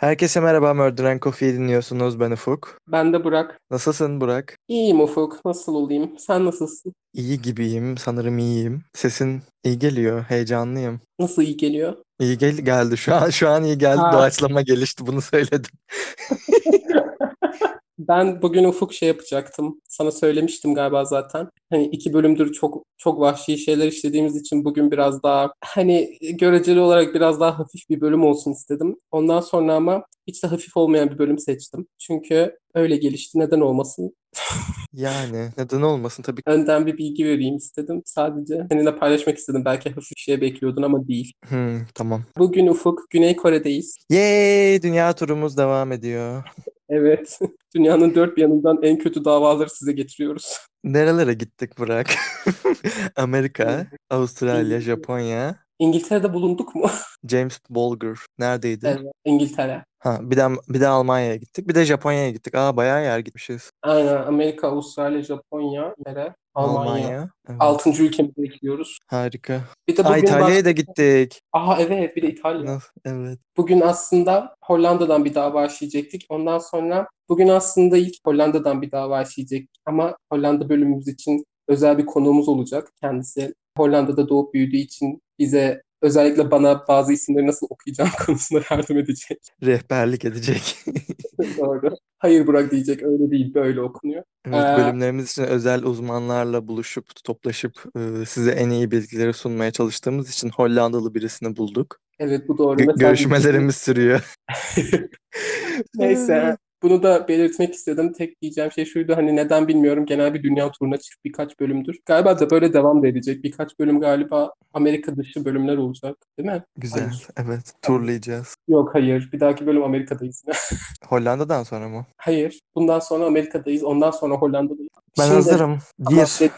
Herkese merhaba, Murder and Coffee'yi dinliyorsunuz. Ben Ufuk. Ben de Burak. Nasılsın Burak? İyiyim Ufuk. Nasıl olayım? Sen nasılsın? İyi gibiyim, sanırım iyiyim. Sesin iyi geliyor, heyecanlıyım. Nasıl iyi geliyor? İyi gel geldi. Şu an şu an iyi geldi. Ha. Doğaçlama gelişti. Bunu söyledim. Ben bugün Ufuk şey yapacaktım. Sana söylemiştim galiba zaten. Hani iki bölümdür çok çok vahşi şeyler işlediğimiz için bugün biraz daha hani göreceli olarak biraz daha hafif bir bölüm olsun istedim. Ondan sonra ama hiç de hafif olmayan bir bölüm seçtim. Çünkü öyle gelişti. Neden olmasın? Yani neden olmasın tabii. Önden bir bilgi vereyim istedim. Sadece seninle paylaşmak istedim. Belki hafif bir şey bekliyordun ama değil. Hmm, tamam. Bugün Ufuk Güney Kore'deyiz. Yay! Dünya turumuz devam ediyor. Evet. Dünyanın dört bir yanından en kötü davaları size getiriyoruz. Nerelere gittik Burak? Amerika, Avustralya, Japonya. İngiltere'de bulunduk mu? James Bulger neredeydi? Evet. İngiltere. Ha, bir de bir de Almanya'ya gittik. Bir de Japonya'ya gittik. Aa bayağı yer gitmişiz. Aynen. Amerika, Avustralya, Japonya, nere? Almanya. Almanya. Evet. Altıncı ülkemize ekliyoruz. Harika. Bir de Aa, bugün İtalya'ya bak- da gittik. Aha evet bir de İtalya. Nasıl? Evet. Bugün aslında Hollanda'dan bir dava işleyecektik. Ondan sonra bugün aslında ilk Hollanda'dan bir dava işleyecek. Ama Hollanda bölümümüz için özel bir konuğumuz olacak. Kendisi Hollanda'da doğup büyüdüğü için bize özellikle bana bazı isimleri nasıl okuyacağım konusunda yardım edecek. Rehberlik edecek. Doğru. Hayır Burak diyecek öyle değil böyle okunuyor. Evet, Ee, bölümlerimiz için özel uzmanlarla buluşup, toplaşıp e, size en iyi bilgileri sunmaya çalıştığımız için Hollandalı birisini bulduk. Evet bu doğru. Mesela görüşmelerimiz sürüyor. Neyse. Bunu da belirtmek istedim. Tek diyeceğim şey şuydu hani neden bilmiyorum genel bir dünya turuna çıkıp birkaç bölümdür. Galiba da böyle devam da edecek. Birkaç bölüm galiba Amerika dışı bölümler olacak. Değil mi? Güzel. Hayır. Evet, turlayacağız. Yok hayır. Bir dahaki bölüm Amerika'dayız. Hollanda'dan sonra mı? Hayır. Bundan sonra Amerika'dayız. Ondan sonra Hollanda'dayız. Ben Şimdi- hazırım. Gir.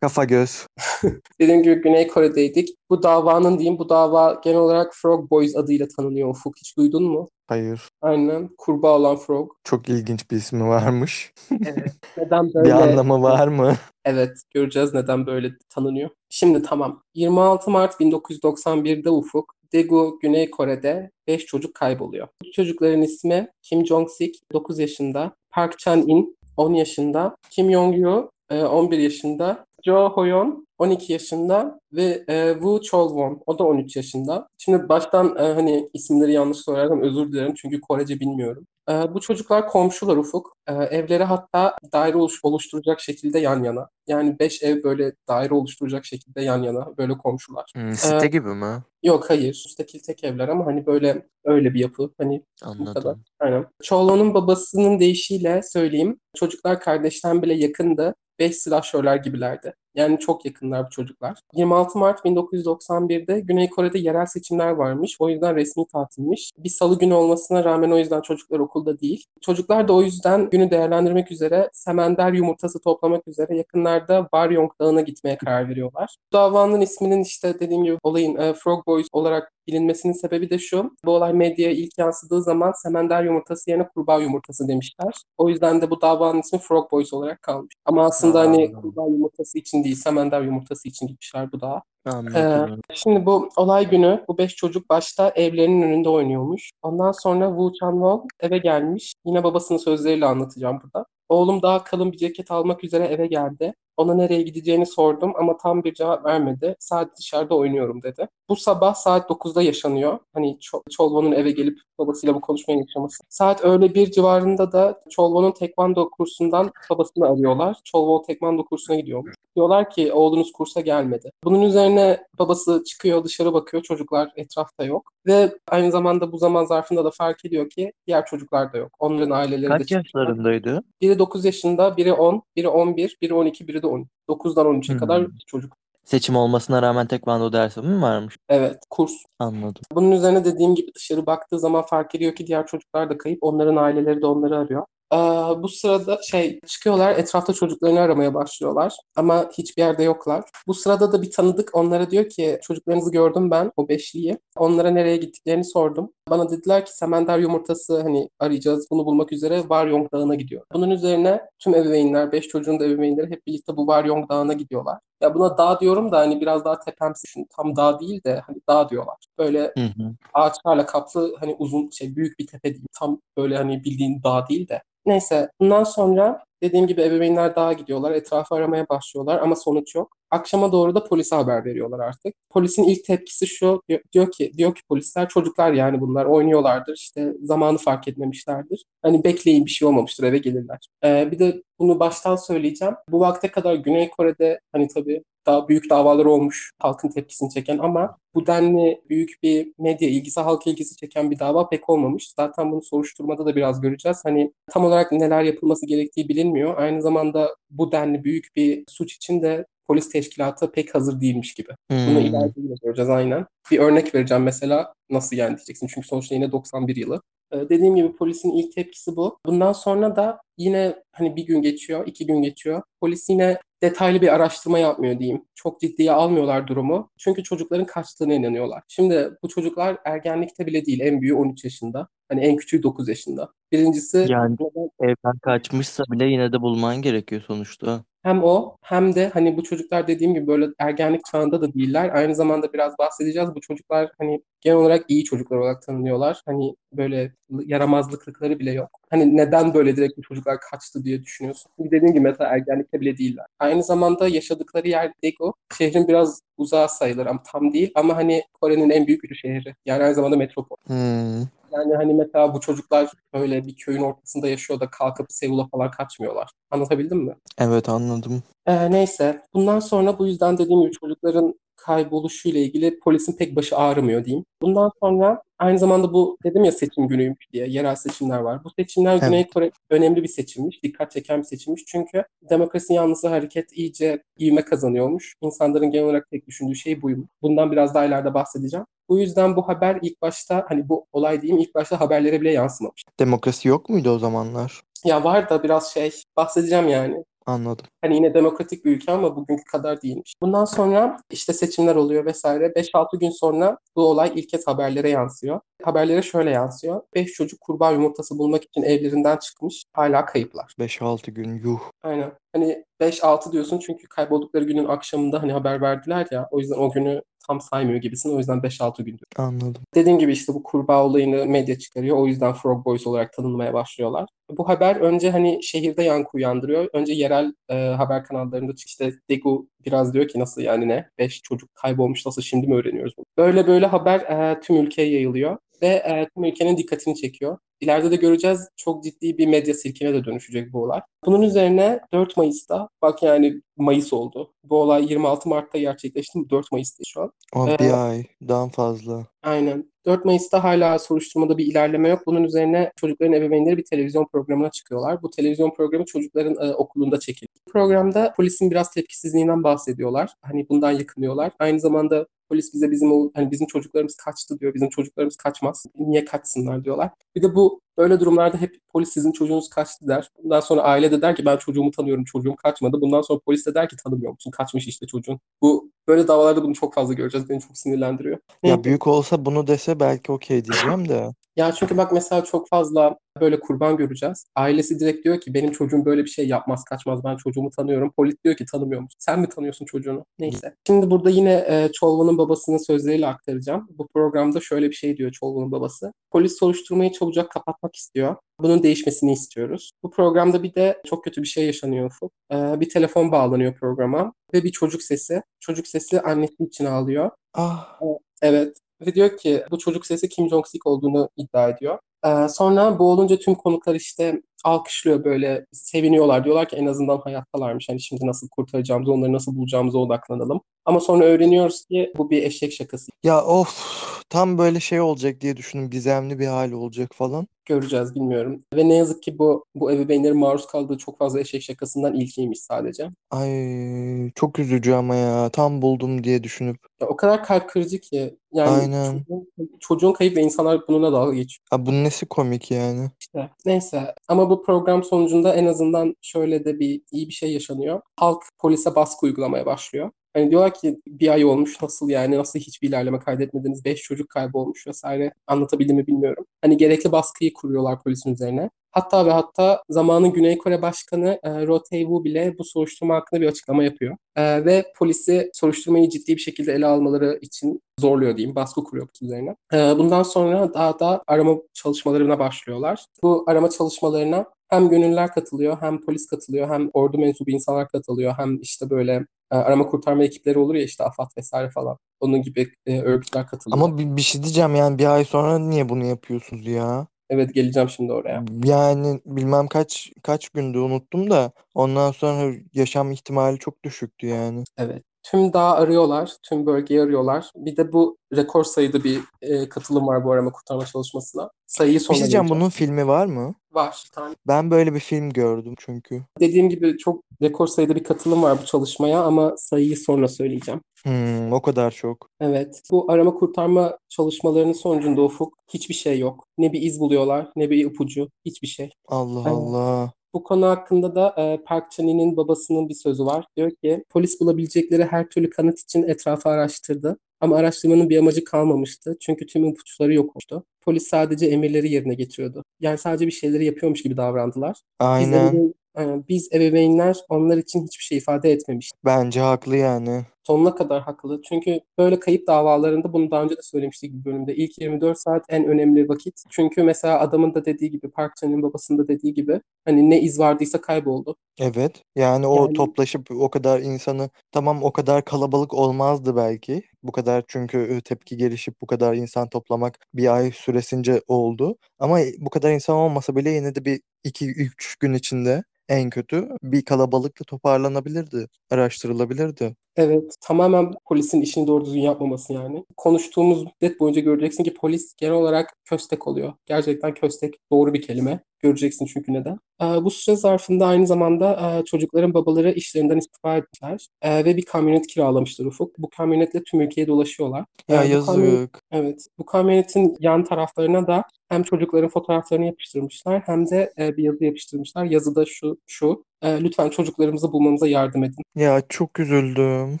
Kafa göz. Dediğim gibi Güney Kore'deydik. Bu davanın diyeyim bu dava genel olarak Frog Boys adıyla tanınıyor Ufuk. Hiç duydun mu? Hayır. Aynen. Kurbağa olan Frog. Çok ilginç bir ismi varmış. Evet. Neden Bir böyle? anlamı var mı? Evet, göreceğiz neden böyle tanınıyor. Şimdi tamam. 26 Mart 1991'de Ufuk, Daegu, Güney Kore'de 5 çocuk kayboluyor. Bu çocukların ismi Kim Jong-sik 9 yaşında, Park Chan-in 10 yaşında, Kim Yong-yu e, 11 yaşında, Jo Hoyon 12 yaşında ve e, Woo Chol-won o da 13 yaşında. Şimdi baştan e, hani isimleri yanlış söylersem özür dilerim çünkü Korece bilmiyorum. E, bu çocuklar komşular Ufuk. E, evleri hatta daire oluş- oluşturacak şekilde yan yana. Yani 5 ev böyle daire oluşturacak şekilde yan yana böyle komşular. Hmm, site gibi mi? Yok hayır. Müstakil tek evler ama hani böyle öyle bir yapı. Hani bu kadar. Anladım. Aynen. Çolon'un babasının deyişiyle söyleyeyim. Çocuklar kardeşten bile yakındı. Beş silahşörler gibilerdi. Yani çok yakınlar bu çocuklar. 26 Mart 1991'de Güney Kore'de yerel seçimler varmış. O yüzden resmi tatilmiş. Bir salı günü olmasına rağmen o yüzden çocuklar okulda değil. Çocuklar da o yüzden günü değerlendirmek üzere semender yumurtası toplamak üzere yakınlarda Waryong Dağı'na gitmeye karar veriyorlar. Bu davanın isminin işte dediğim gibi olayın e, Frog Boys olarak bilinmesinin sebebi de şu. Bu olay medyaya ilk yansıdığı zaman semender yumurtası yerine kurbağa yumurtası demişler. O yüzden de bu davanın ismi Frog Boys olarak kalmış. Ama aslında Ha, hani kurbağa yumurtası için değil, semender yumurtası için gitmişler bu dağa. Anladım. Şimdi bu olay günü bu beş çocuk başta evlerinin önünde oynuyormuş. Ondan sonra Woo Chan-won eve gelmiş. Yine babasının sözleriyle anlatacağım burada. Oğlum daha kalın bir ceket almak üzere eve geldi. Ona nereye gideceğini sordum ama tam bir cevap vermedi. Sadece dışarıda oynuyorum dedi. Bu sabah saat 9'da yaşanıyor. Hani Ço- Çolvo'nun eve gelip babasıyla bu konuşmayı yaşaması. Saat öğle bir civarında da Çolvo'nun tekvando kursundan babasını arıyorlar. Çolvo tekvando kursuna gidiyormuş. Diyorlar ki oğlunuz kursa gelmedi. Bunun üzerine babası çıkıyor dışarı bakıyor. Çocuklar etrafta yok. Ve aynı zamanda bu zaman zarfında da fark ediyor ki diğer çocuklar da yok. Onların aileleri de Kaç yaşlarındaydı? Biri 9 yaşında, biri 10, biri 11, biri 12, biri de 10. 9'dan 13'e Hmm. kadar çocuk. Seçim olmasına rağmen tekvando dersi mi varmış? Evet, kurs. Anladım. Bunun üzerine dediğim gibi dışarı baktığı zaman fark ediyor ki diğer çocuklar da kayıp. Onların aileleri de onları arıyor. Ee, bu sırada şey çıkıyorlar etrafta çocuklarını aramaya başlıyorlar ama hiçbir yerde yoklar. Bu sırada da bir tanıdık onlara diyor ki çocuklarınızı gördüm ben o beşliyi. Onlara nereye gittiklerini sordum. Bana dediler ki semender yumurtası hani arayacağız bunu bulmak üzere Varyong Dağı'na gidiyor. Bunun üzerine tüm ebeveynler, beş çocuğun da ebeveynleri hep birlikte bu Varyong Dağı'na gidiyorlar. Ya buna dağ diyorum da hani biraz daha tepemsi düşün. Tam dağ değil de hani dağ diyorlar. Böyle Hı hı. ağaçlarla kaplı hani uzun şey büyük bir tepe değil. Tam böyle hani bildiğin dağ değil de. Neyse bundan sonra dediğim gibi ebeveynler dağa gidiyorlar. Etrafı aramaya başlıyorlar ama sonuç yok. Akşama doğru da polise haber veriyorlar artık. Polisin ilk tepkisi şu diyor, ki diyor ki polisler çocuklar yani bunlar oynuyorlardır işte zamanı fark etmemişlerdir. Hani bekleyin bir şey olmamıştır eve gelirler. Ee, bir de bunu baştan söyleyeceğim. Bu vakte kadar Güney Kore'de hani tabii daha büyük davalar olmuş halkın tepkisini çeken ama bu denli büyük bir medya ilgisi, halk ilgisi çeken bir dava pek olmamış. Zaten bunu soruşturmada da biraz göreceğiz. Hani tam olarak neler yapılması gerektiği bilinmiyor. Aynı zamanda bu denli büyük bir suç için de polis teşkilatı pek hazır değilmiş gibi. Bunu Hmm. ileride yine göreceğiz aynen. Bir örnek vereceğim mesela nasıl yani diyeceksin. Çünkü sonuçta yine 91 yılı. Ee, Dediğim gibi polisin ilk tepkisi bu. Bundan sonra da yine hani bir gün geçiyor, iki gün geçiyor. Polis yine detaylı bir araştırma yapmıyor diyeyim. Çok ciddiye almıyorlar durumu. Çünkü çocukların kaçtığına inanıyorlar. Şimdi bu çocuklar ergenlikte bile değil. En büyüğü 13 yaşında. Hani en küçüğü 9 yaşında. Birincisi Yani evden kaçmışsa bile yine de bulman gerekiyor sonuçta. Hem o hem de hani bu çocuklar dediğim gibi böyle ergenlik çağında da değiller. Aynı zamanda biraz bahsedeceğiz. Bu çocuklar hani genel olarak iyi çocuklar olarak tanınıyorlar. Hani böyle yaramazlıkları bile yok. Hani neden böyle direkt bu çocuklar kaçtı diye düşünüyorsun. Dediğim gibi mesela ergenlikte bile değiller. Aynı zamanda yaşadıkları yer Daegu. Şehrin biraz uzağı sayılır ama tam değil. Ama hani Kore'nin en büyük bir şehri. Yani aynı zamanda metropol. Hmm. Yani hani mesela bu çocuklar böyle bir köyün ortasında yaşıyor da kalkıp Seul'a falan kaçmıyorlar. Anlatabildim mi? Evet anladım. Ee, neyse. Bundan sonra bu yüzden dediğim gibi çocukların kayboluşuyla ilgili polisin pek başı ağrımıyor diyeyim. Bundan sonra aynı zamanda bu dedim ya seçim günüymüş diye yerel seçimler var. Bu seçimler Güney Evet. Kore önemli bir seçimmiş, dikkat çeken bir seçimmiş. Çünkü demokrasi yanlısı hareket iyice ivme kazanıyormuş. İnsanların genel olarak tek düşündüğü şey buymuş. Bundan biraz daha ileride bahsedeceğim. Bu yüzden bu haber ilk başta hani bu olay diyeyim ilk başta haberlere bile yansımamış. Demokrasi yok muydu o zamanlar? Ya var da biraz şey bahsedeceğim yani. Anladım. Hani yine demokratik bir ülke ama bugünkü kadar değilmiş. Bundan sonra işte seçimler oluyor vesaire. 5-6 gün sonra bu olay ilk kez haberlere yansıyor. Haberlere şöyle yansıyor. 5 çocuk kurbağa yumurtası bulmak için evlerinden çıkmış. Hala kayıplar. 5-6 gün yuh. Aynen. Hani 5-6 diyorsun çünkü kayboldukları günün akşamında hani haber verdiler ya. O yüzden o günü tam saymıyor gibisin. O yüzden 5-6 gün diyor. Anladım. Dediğim gibi işte bu kurbağa olayını medya çıkarıyor. O yüzden Frog Boys olarak tanınmaya başlıyorlar. Bu haber önce hani şehirde yankı uyandırıyor. Önce yerel e, haber kanallarında işte Daegu biraz diyor ki nasıl yani ne? Beş çocuk kaybolmuş nasıl şimdi mi öğreniyoruz bunu? Böyle böyle haber e, tüm ülkeye yayılıyor ve e, tüm ülkenin dikkatini çekiyor. İleride de göreceğiz çok ciddi bir medya silkine de dönüşecek bu olay. Bunun üzerine 4 Mayıs'ta bak yani Mayıs oldu. Bu olay 26 Mart'ta gerçekleşti. 4 Mayıs'ta şu an. O Ee, bir ay. Daha fazla. Aynen. 4 Mayıs'ta hala soruşturmada bir ilerleme yok. Bunun üzerine çocukların ebeveynleri bir televizyon programına çıkıyorlar. Bu televizyon programı çocukların e, okulunda çekildi. Programda polisin biraz tepkisizliğinden bahsediyorlar. Hani bundan yakınıyorlar. Aynı zamanda polis bize bizim hani bizim çocuklarımız kaçtı diyor. Bizim çocuklarımız kaçmaz. Niye kaçsınlar diyorlar. Bir de bu böyle durumlarda hep polis sizin çocuğunuz kaçtı der. Bundan sonra aile de der ki ben çocuğumu tanıyorum. Çocuğum kaçmadı. Bundan sonra polis de der ki tanımıyor musun? Kaçmış işte çocuğun. Bu böyle davalarda bunu çok fazla göreceğiz. Beni çok sinirlendiriyor. Ya büyük olsa bunu dese belki okey diyeceğim de. Ya çünkü bak mesela çok fazla böyle kurban göreceğiz. Ailesi direkt diyor ki benim çocuğum böyle bir şey yapmaz kaçmaz ben çocuğumu tanıyorum. Polis diyor ki tanımıyor musun? Sen mi tanıyorsun çocuğunu? Neyse. Şimdi burada yine e, Çolvan'ın babasının sözleriyle aktaracağım. Bu programda şöyle bir şey diyor Çolvan'ın babası. Polis soruşturmayı çabucak kapatmak istiyor. Bunun değişmesini istiyoruz. Bu programda bir de çok kötü bir şey yaşanıyor Ufuk. E, bir telefon bağlanıyor programa ve bir çocuk sesi. Çocuk sesi annesi için ağlıyor. Ah. Evet. Ve diyor ki bu çocuk sesi Kim Jong-sik olduğunu iddia ediyor. Ee, sonra bu olunca tüm konuklar işte alkışlıyor böyle seviniyorlar. Diyorlar ki en azından hayattalarmış. Hani şimdi nasıl kurtaracağımızı, onları nasıl bulacağımıza odaklanalım. Ama sonra öğreniyoruz ki bu bir eşek şakası. Ya of. Tam böyle şey olacak diye düşündüm. Gizemli bir hal olacak falan. Göreceğiz bilmiyorum. Ve ne yazık ki bu bu ebeveynlerin maruz kaldığı çok fazla eşek şakasından ilkiymiş sadece. Ay çok üzücü ama ya. Tam buldum diye düşünüp. Ya o kadar kalp kırıcı ki yani Aynen. çocuğun, çocuğun kayıp ve insanlar bununla dalga geçiyor. Ha, bunun nesi komik yani? İşte neyse ama bu program sonucunda en azından şöyle de bir iyi bir şey yaşanıyor. Halk polise baskı uygulamaya başlıyor. Hani diyorlar ki bir ay olmuş nasıl yani nasıl hiçbir ilerleme kaydetmediniz, beş çocuk kaybolmuş vesaire anlatabildim mi bilmiyorum. Hani gerekli baskıyı kuruyorlar polisin üzerine. Hatta ve hatta zamanın Güney Kore Başkanı e, Roh Tae-woo bile bu soruşturma hakkında bir açıklama yapıyor. E, ve polisi soruşturmayı ciddi bir şekilde ele almaları için zorluyor diyeyim, baskı kuruyor üzerine. E, bundan sonra daha da arama çalışmalarına başlıyorlar. Bu arama çalışmalarına hem gönüllüler katılıyor, hem polis katılıyor, hem ordu mensubu insanlar katılıyor, hem işte böyle e, arama kurtarma ekipleri olur ya işte AFAD vesaire falan. Onun gibi e, örgütler katılıyor. Ama bir, bir şey diyeceğim yani bir ay sonra niye bunu yapıyorsunuz ya? Evet geleceğim şimdi oraya. Yani bilmem kaç kaç gündü unuttum da ondan sonra yaşam ihtimali çok düşüktü yani. Evet. Tüm dağı arıyorlar, tüm bölgeyi arıyorlar. Bir de bu rekor sayıda bir e, katılım var bu arama kurtarma çalışmasına. Sayıyı Bir sonra şey diyeceğim bunun filmi var mı? Var. Bir tane. Ben böyle bir film gördüm çünkü. Dediğim gibi çok rekor sayıda bir katılım var bu çalışmaya ama sayıyı sonra söyleyeceğim. Hmm, o kadar çok. Evet. Bu arama kurtarma çalışmalarının sonucunda Ufuk hiçbir şey yok. Ne bir iz buluyorlar, ne bir ipucu, hiçbir şey. Allah Evet. Allah. Bu konu hakkında da e, Park Chan-wook'un babasının bir sözü var. Diyor ki polis bulabilecekleri her türlü kanıt için etrafı araştırdı. Ama araştırmanın bir amacı kalmamıştı. Çünkü tüm ipuçları yok olmuştu. Polis sadece emirleri yerine getiriyordu. Yani sadece bir şeyleri yapıyormuş gibi davrandılar. Biz, Aynen. ebeveyn- e, biz ebeveynler onlar için hiçbir şey ifade etmemiştik. Bence haklı yani. Sonuna kadar haklı. Çünkü böyle kayıp davalarında bunu daha önce de söylemiştik bir bölümde. İlk 24 saat en önemli vakit. Çünkü mesela adamın da dediği gibi, Park Chan-wook'un babasının da dediği gibi hani ne iz vardıysa kayboldu. Evet. Yani o Yani toplaşıp o kadar insanı tamam o kadar kalabalık olmazdı belki. Bu kadar çünkü e, tepki gelişip bu kadar insan toplamak bir ay süresince oldu. Ama bu kadar insan olmasa bile yine de bir iki üç gün içinde en kötü bir kalabalıkla toparlanabilirdi. Araştırılabilirdi. Evet, tamamen polisin işini doğru düzgün yapmaması yani. Konuştuğumuz müddet boyunca göreceksin ki polis genel olarak köstek oluyor. Gerçekten köstek doğru bir kelime. Göreceksin çünkü neden. Ee, bu süre zarfında aynı zamanda e, çocukların babaları işlerinden istifa etmişler. E, ve bir kamyonet kiralamışlar Ufuk. Bu kamyonetle tüm ülkeye dolaşıyorlar. Ya E, bu kamyonet, yazık. evet, bu kamyonetin yan taraflarına da hem çocukların fotoğraflarını yapıştırmışlar hem de e, bir yazı yapıştırmışlar. Yazıda şu, şu. E, lütfen çocuklarımızı bulmamıza yardım edin. Ya çok üzüldüm.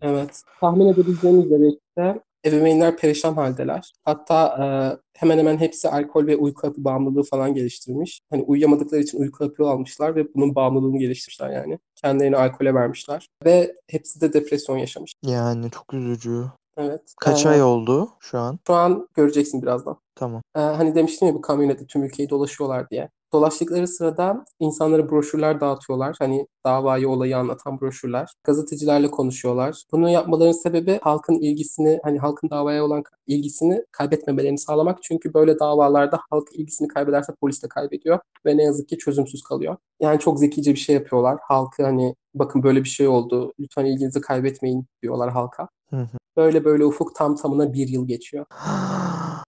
Evet. Tahmin edebileceğiniz üzere işte ebeveynler perişan haldeler. Hatta e, hemen hemen hepsi alkol ve uyku hapı bağımlılığı falan geliştirmiş. Hani uyuyamadıkları için uyku hapı almışlar ve bunun bağımlılığını geliştirmişler yani. Kendilerini alkole vermişler. Ve hepsi de depresyon yaşamış. Yani çok üzücü. Evet. Kaç E, ay oldu şu an? şu an göreceksin birazdan. Tamam. E, hani demiştim ya bu kamyonetle tüm ülkeyi dolaşıyorlar diye. Dolaştıkları sırada insanlara broşürler dağıtıyorlar. Hani davayı, olayı anlatan broşürler. Gazetecilerle konuşuyorlar. Bunu yapmalarının sebebi halkın ilgisini, hani halkın davaya olan ilgisini kaybetmemelerini sağlamak. Çünkü böyle davalarda halk ilgisini kaybederse polis de kaybediyor ve ne yazık ki çözümsüz kalıyor. Yani çok zekice bir şey yapıyorlar. Halkı hani bakın böyle bir şey oldu. Lütfen ilginizi kaybetmeyin diyorlar halka. Hı hı. Böyle böyle ufuk tam tamına bir yıl geçiyor.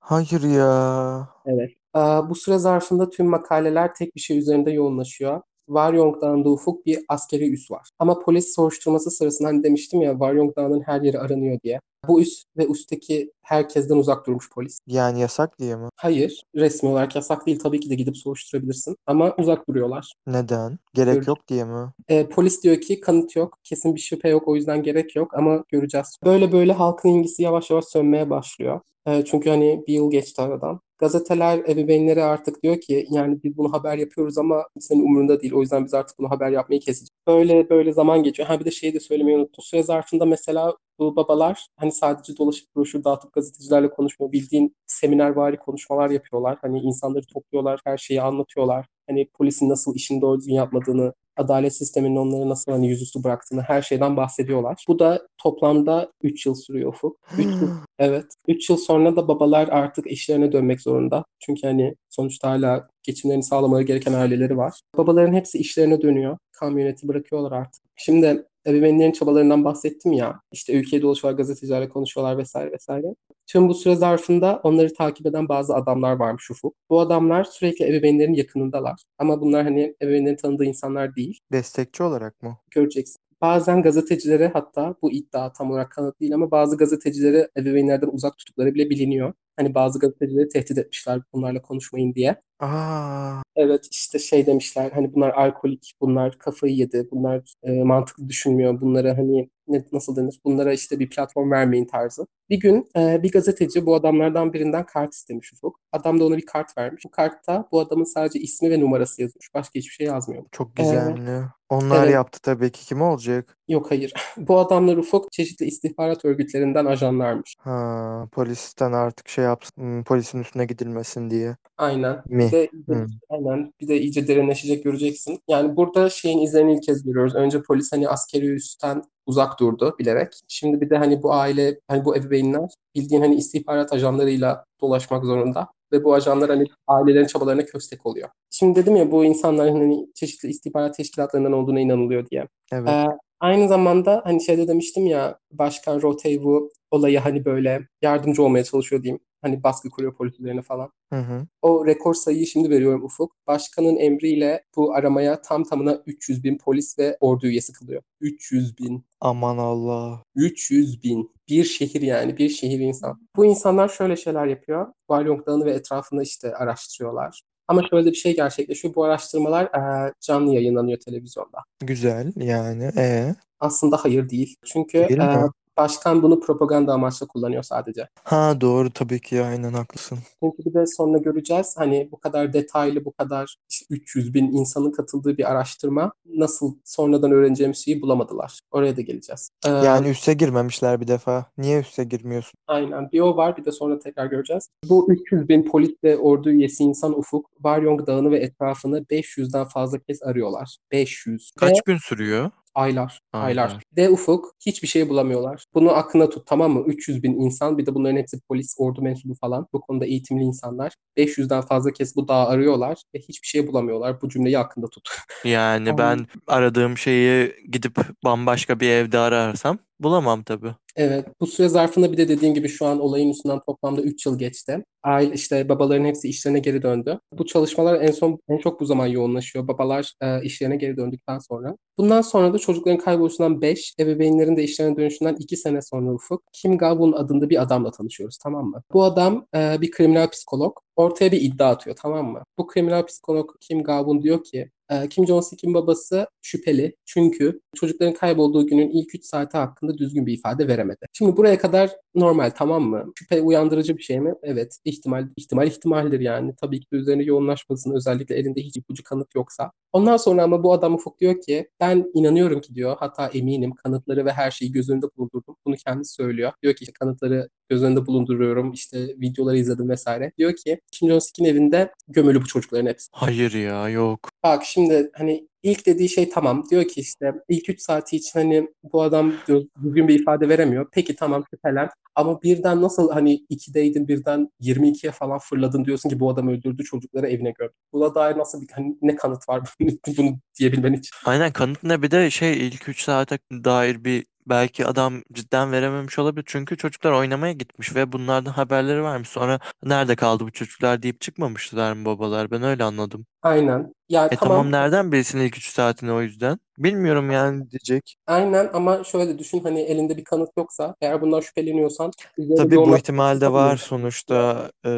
Hayır ya. Evet. Ee, bu süre zarfında tüm makaleler tek bir şey üzerinde yoğunlaşıyor. Waryong Dağı'nda ufuk bir askeri üs var. Ama polis soruşturması sırasında hani demiştim ya Waryong Dağı'nın her yeri aranıyor diye. Bu üs ve üstteki herkesten uzak durmuş polis. Yani yasak diye mi? Hayır, resmi olarak yasak değil. Tabii ki de gidip soruşturabilirsin. Ama uzak duruyorlar. Neden? Gerek Gör- yok diye mi? Ee, polis diyor ki kanıt yok, kesin bir şüphe yok, o yüzden gerek yok ama göreceğiz. Böyle böyle halkın ilgisi yavaş yavaş sönmeye başlıyor. Ee, çünkü hani bir yıl geçti aradan. Gazeteler ebeveynlere artık diyor ki yani biz bunu haber yapıyoruz ama senin umurunda değil. O yüzden biz artık bunu haber yapmayı keseceğiz. Böyle böyle zaman geçiyor. Ha bir de şeyi de söylemeyi unuttum. Süre zarfında mesela bu babalar hani sadece dolaşıp broşür dağıtıp gazetecilerle konuşmuyor. Bildiğin seminervari konuşmalar yapıyorlar. Hani insanları topluyorlar, her şeyi anlatıyorlar. Hani polisin nasıl işini doğru düzgün yapmadığını, adalet sisteminin onları nasıl hani yüzüstü bıraktığını her şeyden bahsediyorlar. Bu da toplamda 3 yıl sürüyor Ufuk. 3 yıl Evet. 3 yıl sonra da babalar artık işlerine dönmek zorunda. Çünkü hani sonuçta hala geçimlerini sağlamaları gereken aileleri var. Babaların hepsi işlerine dönüyor. Kamyoneti bırakıyorlar artık. Şimdi ebeveynlerin çabalarından bahsettim ya. İşte ülkeye dolaşıyorlar, gazetecilerle konuşuyorlar vesaire vesaire. Tüm bu süre zarfında onları takip eden bazı adamlar varmış Ufuk. Bu adamlar sürekli ebeveynlerin yakınındalar. Ama bunlar hani ebeveynlerin tanıdığı insanlar değil. Destekçi olarak mı? Göreceksin. Bazen gazetecilere hatta bu iddia tam olarak kanıt değil ama bazı gazetecileri ebeveynlerden uzak tuttukları bile biliniyor. Hani bazı gazetecileri tehdit etmişler bunlarla konuşmayın diye. Aa, Evet işte şey demişler hani bunlar alkolik, bunlar kafayı yedi, bunlar e, mantıklı düşünmüyor, bunlara hani ne, nasıl denir, bunlara işte bir platform vermeyin tarzı. Bir gün e, bir gazeteci bu adamlardan birinden kart istemiş Ufuk. Adam da ona bir kart vermiş. Bu kartta bu adamın sadece ismi ve numarası yazmış. Başka hiçbir şey yazmıyor. çok Ee, gizemli. Onlar evet. yaptı tabii ki. Kim olacak? Yok hayır. Bu adamlar Ufuk çeşitli istihbarat örgütlerinden ajanlarmış. Ha, polisten artık şey yapsın, hmm, polisin üstüne gidilmesin diye Aynen. Bir mi? de Hmm. aynen bir de iyice derinleşecek göreceksin. Yani burada şeyin izlerini ilk kez görüyoruz. Önce polis hani askeri üstten uzak durdu bilerek. Şimdi bir de hani bu aile, hani bu ebeveynler bildiğin hani istihbarat ajanlarıyla dolaşmak zorunda. Ve bu ajanlar hani ailelerin çabalarına köstek oluyor. Şimdi dedim ya bu insanların hani çeşitli istihbarat teşkilatlarından olduğuna inanılıyor diye. Evet. Ee, aynı zamanda hani şeyde demiştim ya Başkan Rothey bu olayı hani böyle yardımcı olmaya çalışıyor diyeyim. Hani baskı kuruyor polis üzerine falan. Hı hı. O rekor sayıyı şimdi veriyorum Ufuk. Başkanın emriyle bu aramaya tam tamına 300 bin polis ve ordu üyesi kılıyor. 300 bin. Aman Allah. 300 bin. Bir şehir yani. Bir şehir insan. Bu insanlar şöyle şeyler yapıyor. Walyong Dağı'nı ve etrafını işte araştırıyorlar. Ama şöyle bir şey gerçekleşiyor. Bu araştırmalar e, canlı yayınlanıyor televizyonda. Güzel yani. E Aslında hayır değil. Çünkü Değil e, mi? Başkan bunu propaganda amaçlı kullanıyor sadece. ha doğru tabii ki aynen haklısın. Çünkü bir de sonra göreceğiz hani bu kadar detaylı, bu kadar işte 300 bin insanın katıldığı bir araştırma nasıl sonradan öğreneceğimiz şeyi bulamadılar. Oraya da geleceğiz. Ee, Yani üste girmemişler bir defa. Niye üste girmiyorsun? aynen bir o var bir de sonra tekrar göreceğiz. Bu 300 bin polis ve ordu üyesi insan Ufuk, Waryong Dağı'nı ve etrafını 500'den fazla kez arıyorlar. 500. Ve Kaç gün sürüyor? Aylar, aylar. Aylar. De Ufuk hiçbir şey bulamıyorlar. Bunu aklına tut tamam mı? 300 bin insan bir de bunların hepsi polis, ordu mensubu falan. Bu konuda eğitimli insanlar. 500'den fazla kez bu dağı arıyorlar ve hiçbir şey bulamıyorlar. Bu cümleyi aklında tut. Yani Aynen. ben aradığım şeyi gidip bambaşka bir evde ararsam bulamam tabii. Evet, bu süre zarfında bir de dediğim gibi şu an olayın üstünden toplamda 3 yıl geçti. Aile işte babaların hepsi işlerine geri döndü. Bu çalışmalar en son en çok bu zaman yoğunlaşıyor. Babalar e, işlerine geri döndükten sonra. Bundan sonra da çocukların kayboluşundan 5, ebeveynlerin de işlerine dönüşünden 2 sene sonra Ufuk, Kim Gavun adında bir adamla tanışıyoruz tamam mı? Bu adam e, bir kriminal psikolog. Ortaya bir iddia atıyor tamam mı? Bu kriminal psikolog Kim Gavun diyor ki Kim Jong-sik'in babası şüpheli çünkü çocukların kaybolduğu günün ilk 3 saati hakkında düzgün bir ifade veremedi. Şimdi buraya kadar normal tamam mı? Şüphe uyandırıcı bir şey mi? Evet. ihtimal ihtimal ihtimaldir yani. Tabii ki de üzerine yoğunlaşmasın özellikle elinde hiç ipucu kanıt yoksa. Ondan sonra ama bu adam Ufuk diyor ki ben inanıyorum ki diyor hatta eminim kanıtları ve her şeyi göz önünde bulundurdum. Bunu kendisi söylüyor. Diyor ki işte kanıtları göz önünde bulunduruyorum. işte videoları izledim vesaire. Diyor ki Kim Jong-sik'in evinde gömülü bu çocukların hepsi. Hayır ya yok. Bak şimdi hani ilk dediği şey tamam. Diyor ki işte ilk 3 saati için hani bu adam diyor, düzgün bir ifade veremiyor. Peki tamam şüphelen. Ama birden nasıl hani 2'deydin birden 22'ye falan fırladın diyorsun ki bu adam öldürdü çocukları evine gömdü. Buna dair nasıl bir hani ne kanıt var bunu diyebilmen için? Aynen kanıt ne bir de şey ilk 3 saate dair bir belki adam cidden verememiş olabilir. Çünkü çocuklar oynamaya gitmiş ve bunlardan haberleri varmış. Sonra nerede kaldı bu çocuklar deyip çıkmamışlar mı babalar? Ben öyle anladım. Aynen. Ya E tamam. tamam nereden bilsin ilk 3 saatini o yüzden? Bilmiyorum yani diyecek. Aynen ama şöyle düşün hani elinde bir kanıt yoksa eğer bundan şüpheleniyorsan üzerine Tabii bu yoğunlaşmak ihtimal de var istemiyorsun. sonuçta e,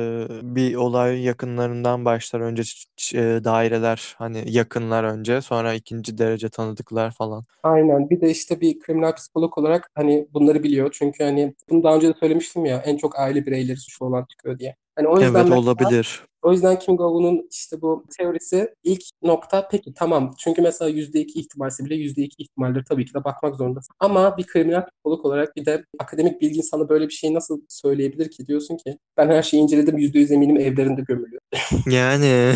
bir olay yakınlarından başlar. Önce ç- ç- e, daireler hani yakınlar önce sonra ikinci derece tanıdıklar falan. Aynen. Bir de işte bir kriminal psikolog olarak hani bunları biliyor. Çünkü hani bunu daha önce de söylemiştim ya en çok aile bireyleri suçlu olan çıkıyor diye. Hani o yüzden Evet mesela- olabilir. O yüzden Kim Go-eun'un işte bu teorisi ilk nokta peki tamam. Çünkü mesela %2 ihtimalse bile %2 ihtimalleri tabii ki de bakmak zorundasın. Ama bir kriminal psikolog olarak bir de akademik bilgin sana böyle bir şeyi nasıl söyleyebilir ki? Diyorsun ki ben her şeyi inceledim %100 eminim evlerinde gömülüyor. Yani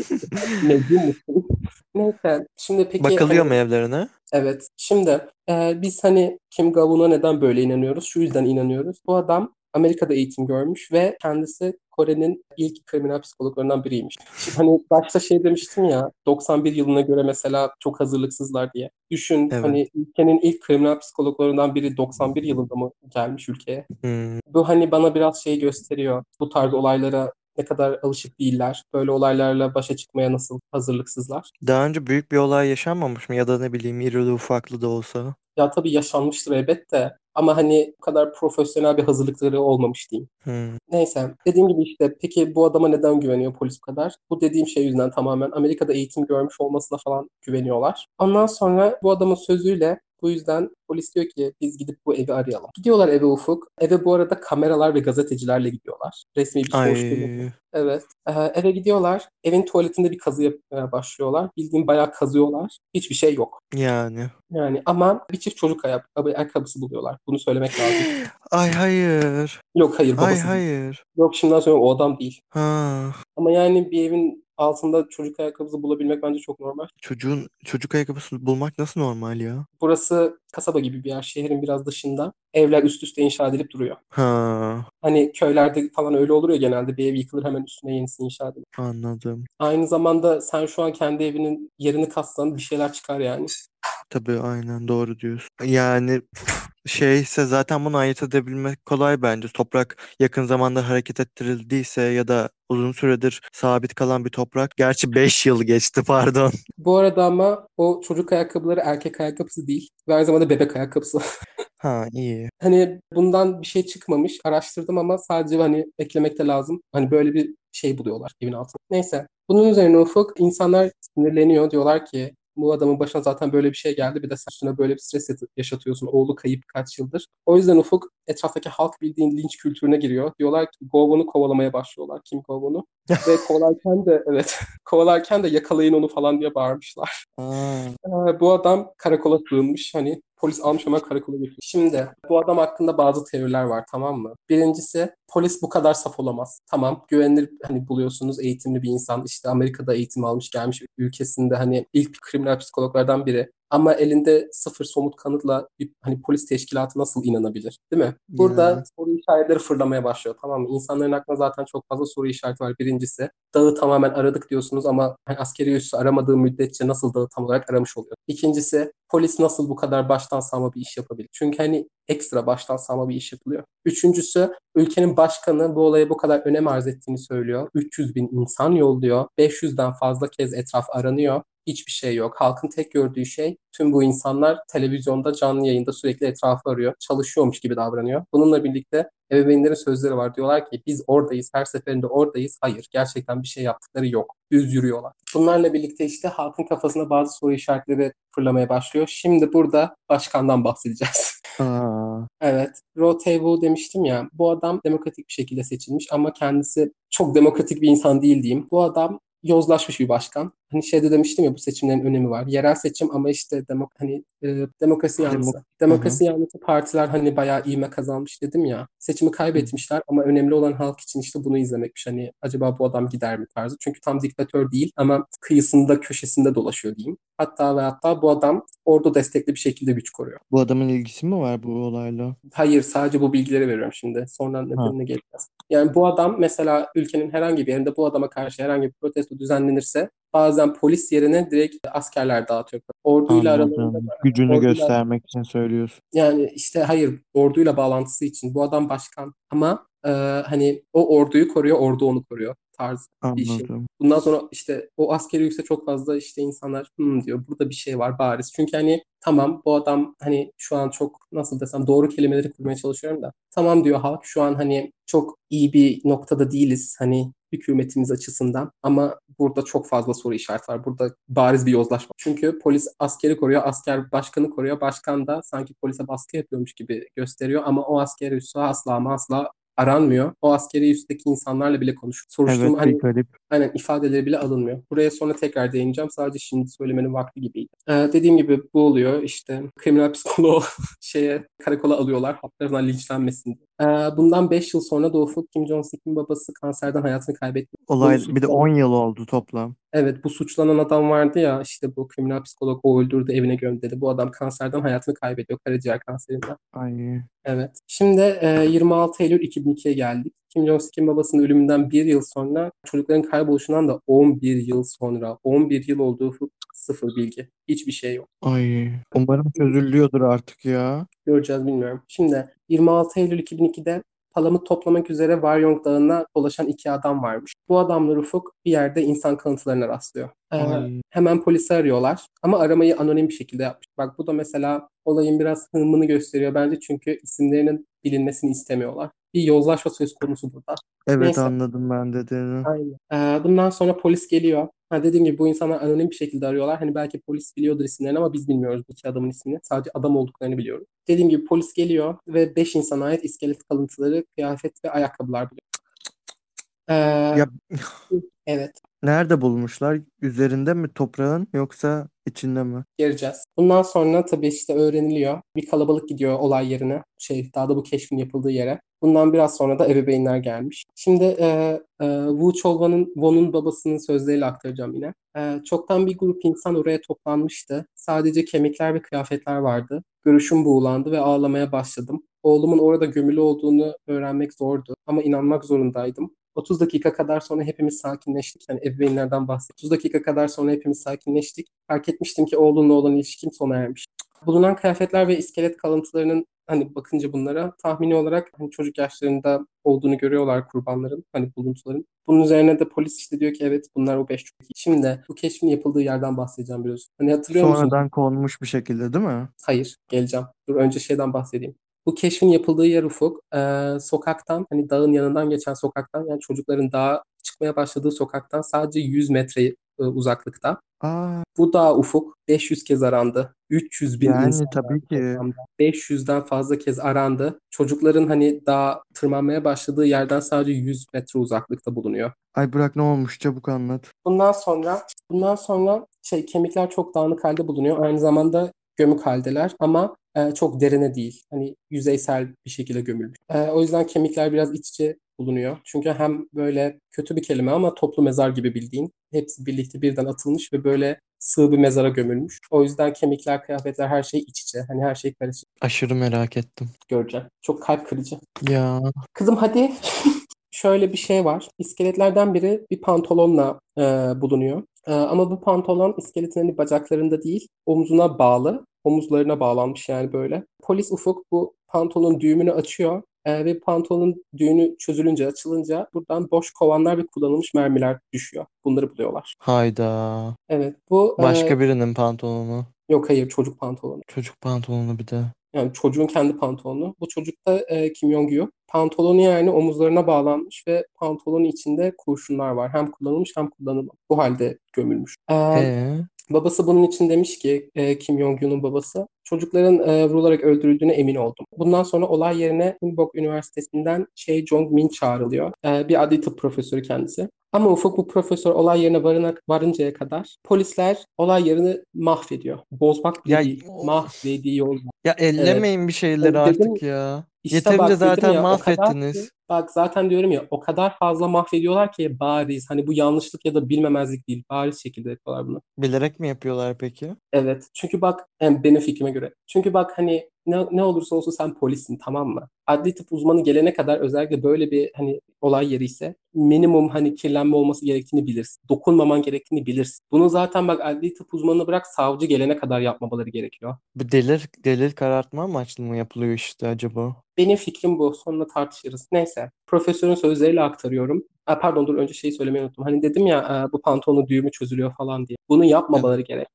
Mecbur musun? Neyse. Şimdi peki bakılıyor hani- mu evlerine? Evet. Şimdi e, biz hani Kim Gavun'a neden böyle inanıyoruz? Şu yüzden inanıyoruz. Bu adam Amerika'da eğitim görmüş ve kendisi Kore'nin ilk kriminal psikologlarından biriymiş. Şimdi hani başta şey demiştim ya 91 yılına göre mesela çok hazırlıksızlar diye. Düşün Evet. hani ülkenin ilk kriminal psikologlarından biri 91 yılında mı gelmiş ülkeye? Hmm. Bu hani bana biraz şey gösteriyor. Bu tarz olaylara ne kadar alışık değiller. Böyle olaylarla başa çıkmaya nasıl hazırlıksızlar. Daha önce büyük bir olay yaşanmamış mı ya da ne bileyim irili ufaklı da olsa. Ya tabii yaşanmıştır elbette. Ama hani bu kadar profesyonel bir hazırlıkları olmamış diyeyim. Hmm. Neyse dediğim gibi işte peki bu adama neden güveniyor polis bu kadar? Bu dediğim şey yüzünden tamamen Amerika'da eğitim görmüş olmasına falan güveniyorlar. Ondan sonra bu adamın sözüyle bu yüzden polis diyor ki biz gidip bu evi arayalım. Gidiyorlar eve Ufuk. Eve bu arada kameralar ve gazetecilerle gidiyorlar. Resmi bir soruşturma. Evet. Ee, eve gidiyorlar. Evin tuvaletinde bir kazı yapmaya başlıyorlar. Bildiğin bayağı kazıyorlar. Hiçbir şey yok. yani. Yani ama bir çift çocuk ayak, ayakkabısı buluyorlar. Bunu söylemek lazım. Ay hayır. Yok hayır babası Ay değil. hayır. Yok şimdiden sonra o adam değil. Ha. Ama yani bir evin altında çocuk ayakkabısı bulabilmek bence çok normal. Çocuğun çocuk ayakkabısını bulmak nasıl normal ya? Burası kasaba gibi bir yer. Şehrin biraz dışında. Evler üst üste inşa edilip duruyor. Ha. Hani köylerde falan öyle olur ya genelde bir ev yıkılır hemen üstüne yenisi inşa edilir. Anladım. Aynı zamanda sen şu an kendi evinin yerini kazsan bir şeyler çıkar yani. Tabii aynen doğru diyorsun. Yani şeyse zaten bunu ayırt edebilmek kolay bence. Toprak yakın zamanda hareket ettirildiyse ya da uzun süredir sabit kalan bir toprak. Gerçi 5 yıl geçti pardon. Bu arada ama o çocuk ayakkabıları erkek ayakkabısı değil. Ve aynı zamanda bebek ayakkabısı. Ha iyi. Hani bundan bir şey çıkmamış. Araştırdım ama sadece hani eklemek de lazım. Hani böyle bir şey buluyorlar evin altında. Neyse. Bunun üzerine Ufuk insanlar sinirleniyor. Diyorlar ki bu adamın başına zaten böyle bir şey geldi. Bir de sen üstüne böyle bir stres yaşatıyorsun. Oğlu kayıp kaç yıldır. O yüzden Ufuk etraftaki halk bildiğin linç kültürüne giriyor. Diyorlar ki Govon'u kovalamaya başlıyorlar. Kim Govon'u? Ve kovalarken de evet kovalarken de yakalayın onu falan diye bağırmışlar. Ee, bu adam karakola sığınmış. Hani polis almış hemen karakola götürüyor. Şimdi bu adam hakkında bazı teoriler var tamam mı? Birincisi polis bu kadar saf olamaz. Tamam güvenilir hani buluyorsunuz eğitimli bir insan işte Amerika'da eğitim almış gelmiş ülkesinde hani ilk kriminal psikologlardan biri. Ama elinde sıfır somut kanıtla bir hani polis teşkilatı nasıl inanabilir? Değil mi? Burada Yani. soru işaretleri fırlamaya başlıyor. Tamam mı? İnsanların aklına zaten çok fazla soru işareti var. Birincisi dağı tamamen aradık diyorsunuz ama hani askeri üssü aramadığı müddetçe nasıl dağı tam olarak aramış oluyor? İkincisi polis nasıl bu kadar baştan savma bir iş yapabilir? Çünkü hani ekstra baştan savma bir iş yapılıyor. Üçüncüsü ülkenin başkanı bu olaya bu kadar önem arz ettiğini söylüyor. 300 bin insan yolluyor. 500'den fazla kez etraf aranıyor. Hiçbir şey yok. Halkın tek gördüğü şey tüm bu insanlar televizyonda canlı yayında sürekli etrafı arıyor. Çalışıyormuş gibi davranıyor. Bununla birlikte ebeveynlerin sözleri var. Diyorlar ki biz oradayız. Her seferinde oradayız. Hayır. Gerçekten bir şey yaptıkları yok. Düz yürüyorlar. Bunlarla birlikte işte halkın kafasına bazı soru işaretleri fırlamaya başlıyor. Şimdi burada başkandan bahsedeceğiz. aa. Evet. Rotevo demiştim ya. Bu adam demokratik bir şekilde seçilmiş ama kendisi çok demokratik bir insan değil diyeyim. Bu adam yozlaşmış bir başkan. Hani şeyde demiştim ya bu seçimlerin önemi var. Yerel seçim ama işte demok hani e, demokrasi yanlısı. Demok- demokrasi yanlısı partiler hani bayağı ivme kazanmış dedim ya. Seçimi kaybetmişler ama önemli olan halk için işte bunu izlemekmiş. Hani acaba bu adam gider mi tarzı. Çünkü tam diktatör değil ama kıyısında köşesinde dolaşıyor diyeyim. Hatta ve hatta bu adam ordu destekli bir şekilde güç koruyor. Bu adamın ilgisi mi var bu olayla? Hayır sadece bu bilgileri veriyorum şimdi. Sonra nedenine geleceğiz. Yani bu adam mesela ülkenin herhangi bir yerinde bu adama karşı herhangi bir protesto düzenlenirse bazen polis yerine direkt askerler dağıtıyor. Orduyla aralarında Anladım. Gücünü Orduyla- göstermek için söylüyorsun. yani işte hayır orduyla bağlantısı için bu adam başkan ama e, hani o orduyu koruyor ordu onu koruyor tarzı bir şey. Anladım. Bundan sonra işte o askeri yükse çok fazla işte insanlar "Hmm," diyor burada bir şey var bariz. Çünkü hani tamam bu adam hani şu an çok nasıl desem doğru kelimeleri kurmaya çalışıyorum da tamam diyor halk şu an hani çok iyi bir noktada değiliz hani hükümetimiz açısından ama burada çok fazla soru işareti var. Burada bariz bir yozlaşma. Çünkü polis askeri koruyor, asker başkanı koruyor. Başkan da sanki polise baskı yapıyormuş gibi gösteriyor ama o askeri üssü asla ama asla aranmıyor. O askeri üstteki insanlarla bile konuşuyor. Soruşturma Evet hani garip. Aynen ifadeleri bile alınmıyor. Buraya sonra tekrar değineceğim. Sadece şimdi söylemenin vakti gibiydi. Ee, dediğim gibi bu oluyor. İşte kriminal psikoloğu şeye karakola alıyorlar. Haklarından linçlenmesin diye. Ee, bundan 5 yıl sonra Ufuk Kim Jong-sik'in babası kanserden hayatını kaybetti. Olay Bu bir de suçtan- 10 yıl oldu toplam. Evet bu suçlanan adam vardı ya işte bu kriminal psikolog o öldürdü evine gömdü dedi. Bu adam kanserden hayatını kaybediyor. Karaciğer kanserinden. Ay. Evet. Şimdi e, 26 Eylül 2002'ye geldik. Kim Jong-sik'in babasının ölümünden bir yıl sonra çocukların kayboluşundan da 11 yıl sonra 11 yıl olduğu sıfır bilgi. Hiçbir şey yok. Ay. Umarım çözülüyordur artık ya. Göreceğiz bilmiyorum. Şimdi 26 Eylül 2002'de palamut toplamak üzere Waryong Dağı'na dolaşan iki adam varmış. Bu adamlar Ufuk bir yerde insan kalıntılarına rastlıyor. Ee, Ay. hemen polisi arıyorlar ama aramayı anonim bir şekilde yapmış. Bak bu da mesela olayın biraz hımını gösteriyor bence çünkü isimlerinin bilinmesini istemiyorlar. Bir yozlaşma söz konusu burada. Evet Neyse. anladım ben dediğini. Aynen. Ee, bundan sonra polis geliyor. Ha, dediğim gibi bu insanlar anonim bir şekilde arıyorlar. Hani belki polis biliyordur isimlerini ama biz bilmiyoruz bu iki adamın ismini. Sadece adam olduklarını biliyoruz. Dediğim gibi polis geliyor ve 5 insana ait iskelet kalıntıları, kıyafet ve ayakkabılar buluyor. Ee, Ya evet. nerede bulmuşlar? Üzerinde mi toprağın yoksa içinde mi? Göreceğiz. Bundan sonra tabii işte öğreniliyor. Bir kalabalık gidiyor olay yerine. Şey, daha da bu keşfin yapıldığı yere. Bundan biraz sonra da ebeveynler gelmiş. Şimdi e, e, Wu Cholwan'ın Won'un babasının sözleriyle aktaracağım yine. E, çoktan bir grup insan oraya toplanmıştı. Sadece kemikler ve kıyafetler vardı. Görüşüm buğulandı ve ağlamaya başladım. Oğlumun orada gömülü olduğunu öğrenmek zordu ama inanmak zorundaydım. 30 dakika kadar sonra hepimiz sakinleştik. Yani ebeveynlerden bahsediyorum. 30 dakika kadar sonra hepimiz sakinleştik. Fark etmiştim ki oğlumla olan ilişkim sona ermiş. Bulunan kıyafetler ve iskelet kalıntılarının hani bakınca bunlara tahmini olarak hani çocuk yaşlarında olduğunu görüyorlar kurbanların hani buluntuların. Bunun üzerine de polis işte diyor ki evet bunlar o beş çocuk. Şimdi bu keşfin yapıldığı yerden bahsedeceğim biraz. Hani hatırlıyor musun? Sonradan konmuş bir şekilde değil mi? Hayır, geleceğim. Dur önce şeyden bahsedeyim. Bu keşfin yapıldığı yer Ufuk, e, sokaktan, hani dağın yanından geçen sokaktan, yani çocukların dağa çıkmaya başladığı sokaktan sadece 100 metre e, uzaklıkta. Aa, Bu dağ Ufuk 500 kez arandı. 300 bin yani insan tabii ki. toplamda. 500'den fazla kez arandı. Çocukların hani dağa tırmanmaya başladığı yerden sadece 100 metre uzaklıkta bulunuyor. Ay bırak ne olmuş çabuk anlat. Bundan sonra bundan sonra şey kemikler çok dağınık halde bulunuyor. Aynı zamanda gömük haldeler ama e, çok derine değil. Hani yüzeysel bir şekilde gömülmüş. E, o yüzden kemikler biraz iç içe bulunuyor. Çünkü hem böyle kötü bir kelime ama toplu mezar gibi bildiğin. Hepsi birlikte birden atılmış ve böyle sığ bir mezara gömülmüş. O yüzden kemikler, kıyafetler her şey iç içe. Hani her şey karışık Aşırı merak ettim. göreceğim. Çok kalp kırıcı. Ya Kızım hadi. Şöyle bir şey var. İskeletlerden biri bir pantolonla e, bulunuyor. E, ama bu pantolon iskeletin hani bacaklarında değil, omzuna bağlı. Omuzlarına bağlanmış yani böyle. Polis Ufuk bu pantolonun düğümünü açıyor. E, ve pantolonun düğünü çözülünce, açılınca buradan boş kovanlar ve kullanılmış mermiler düşüyor. Bunları buluyorlar. hayda. Evet, bu e, Başka birinin pantolonu. yok hayır çocuk pantolonu. Çocuk pantolonu bir de. Yani çocuğun kendi pantolonu. Bu çocuk da e, Kim Jong-gyu. Pantolonu yani omuzlarına bağlanmış ve pantolonun içinde kurşunlar var. Hem kullanılmış hem kullanılmamış. Bu halde gömülmüş. E, Ee, babası bunun için demiş ki e, Kim Jong-gyu'nun babası. Çocukların e, vurularak öldürüldüğüne emin oldum. Bundan sonra olay yerine Inbok Üniversitesi'nden Choi Jong-min çağrılıyor. E, bir adli tıp profesörü kendisi. Ama Ufuk bu profesör olay yerine varına, varıncaya kadar polisler olay yerini mahvediyor. Bozmak Ya-. Mahvediyor. ya ellemeyin bir şeyleri dedim- artık ya. İşte Yeterince zaten ya, mahvettiniz. Bak zaten diyorum ya o kadar fazla mahvediyorlar ki bariz. Hani bu yanlışlık ya da bilmemezlik değil. Bariz şekilde yapıyorlar bunu. Bilerek mi yapıyorlar peki? Evet. Çünkü bak yani benim fikrime göre. Çünkü bak hani ne, ne olursa olsun sen polissin tamam mı? Adli tıp uzmanı gelene kadar özellikle böyle bir hani olay yeri ise minimum hani kirlenme olması gerektiğini bilirsin. Dokunmaman gerektiğini bilirsin. Bunu zaten bak adli tıp uzmanını bırak savcı gelene kadar yapmamaları gerekiyor. Bu delil, delil karartma amaçlı mı yapılıyor işte acaba? Benim fikrim bu. Sonra tartışırız. Neyse. Profesörün sözleriyle aktarıyorum. Aa, pardon dur önce şeyi söylemeyi unuttum. Hani dedim ya e, bu pantolonun düğümü çözülüyor falan diye. Bunu yapmamaları gerek.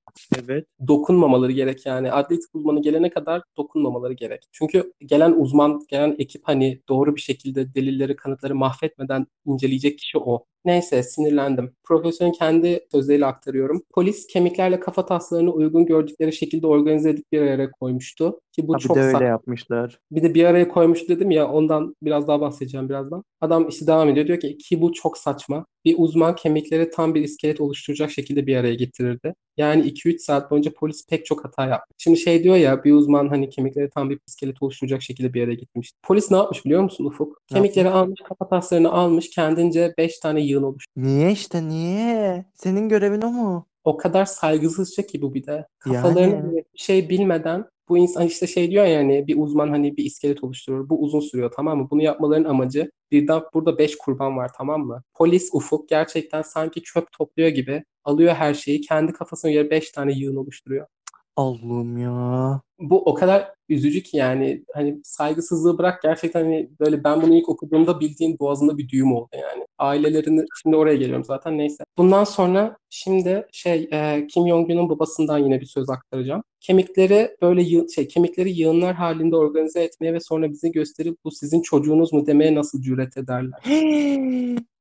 Evet. Dokunmamaları gerek yani. Adli tıp uzmanı gelene kadar dokunmamaları gerek. Çünkü gelen uzman, gelen ekip hani doğru bir şekilde delilleri, kanıtları mahvetmeden inceleyecek kişi o. Neyse sinirlendim. Profesörün kendi sözleriyle aktarıyorum. Polis kemiklerle kafa taslarını uygun gördükleri şekilde organize edip bir araya koymuştu. Ki bu Ha, bir çok de öyle yapmışlar. bir de bir araya koymuş dedim ya ondan biraz daha bahsedeceğim birazdan. Adam işte devam ediyor diyor ki ki bu çok saçma. Bir uzman kemikleri tam bir iskelet oluşturacak şekilde bir araya getirirdi. Yani 2-3 saat boyunca polis pek çok hata yaptı. Şimdi şey diyor ya bir uzman hani kemikleri tam bir iskelet oluşturacak şekilde bir araya getirmiş. Polis ne yapmış biliyor musun Ufuk? Ne Kemikleri almış, kafa taslarını almış, kendince 5 tane yığın oluşturmuş. Niye işte niye? Senin görevin o mu? O kadar saygısızca ki bu bir de. Kafalarına Yani. bir şey bilmeden bu insan işte şey diyor yani bir uzman hani bir iskelet oluşturur. Bu uzun sürüyor tamam mı? Bunu yapmaların amacı birden burada beş kurban var tamam mı? Polis Ufuk gerçekten sanki çöp topluyor gibi alıyor her şeyi kendi kafasına göre beş tane yığın oluşturuyor. Allah'ım ya. Bu o kadar üzücü ki yani hani saygısızlığı bırak gerçekten hani böyle ben bunu ilk okuduğumda bildiğin boğazında bir düğüm oldu yani. Ailelerini şimdi oraya geliyorum zaten neyse. Bundan sonra şimdi şey e, Kim Jong-un'un babasından yine bir söz aktaracağım. Kemikleri böyle yığ, şey kemikleri yığınlar halinde organize etmeye ve sonra bize gösterip bu sizin çocuğunuz mu demeye nasıl cüret ederler?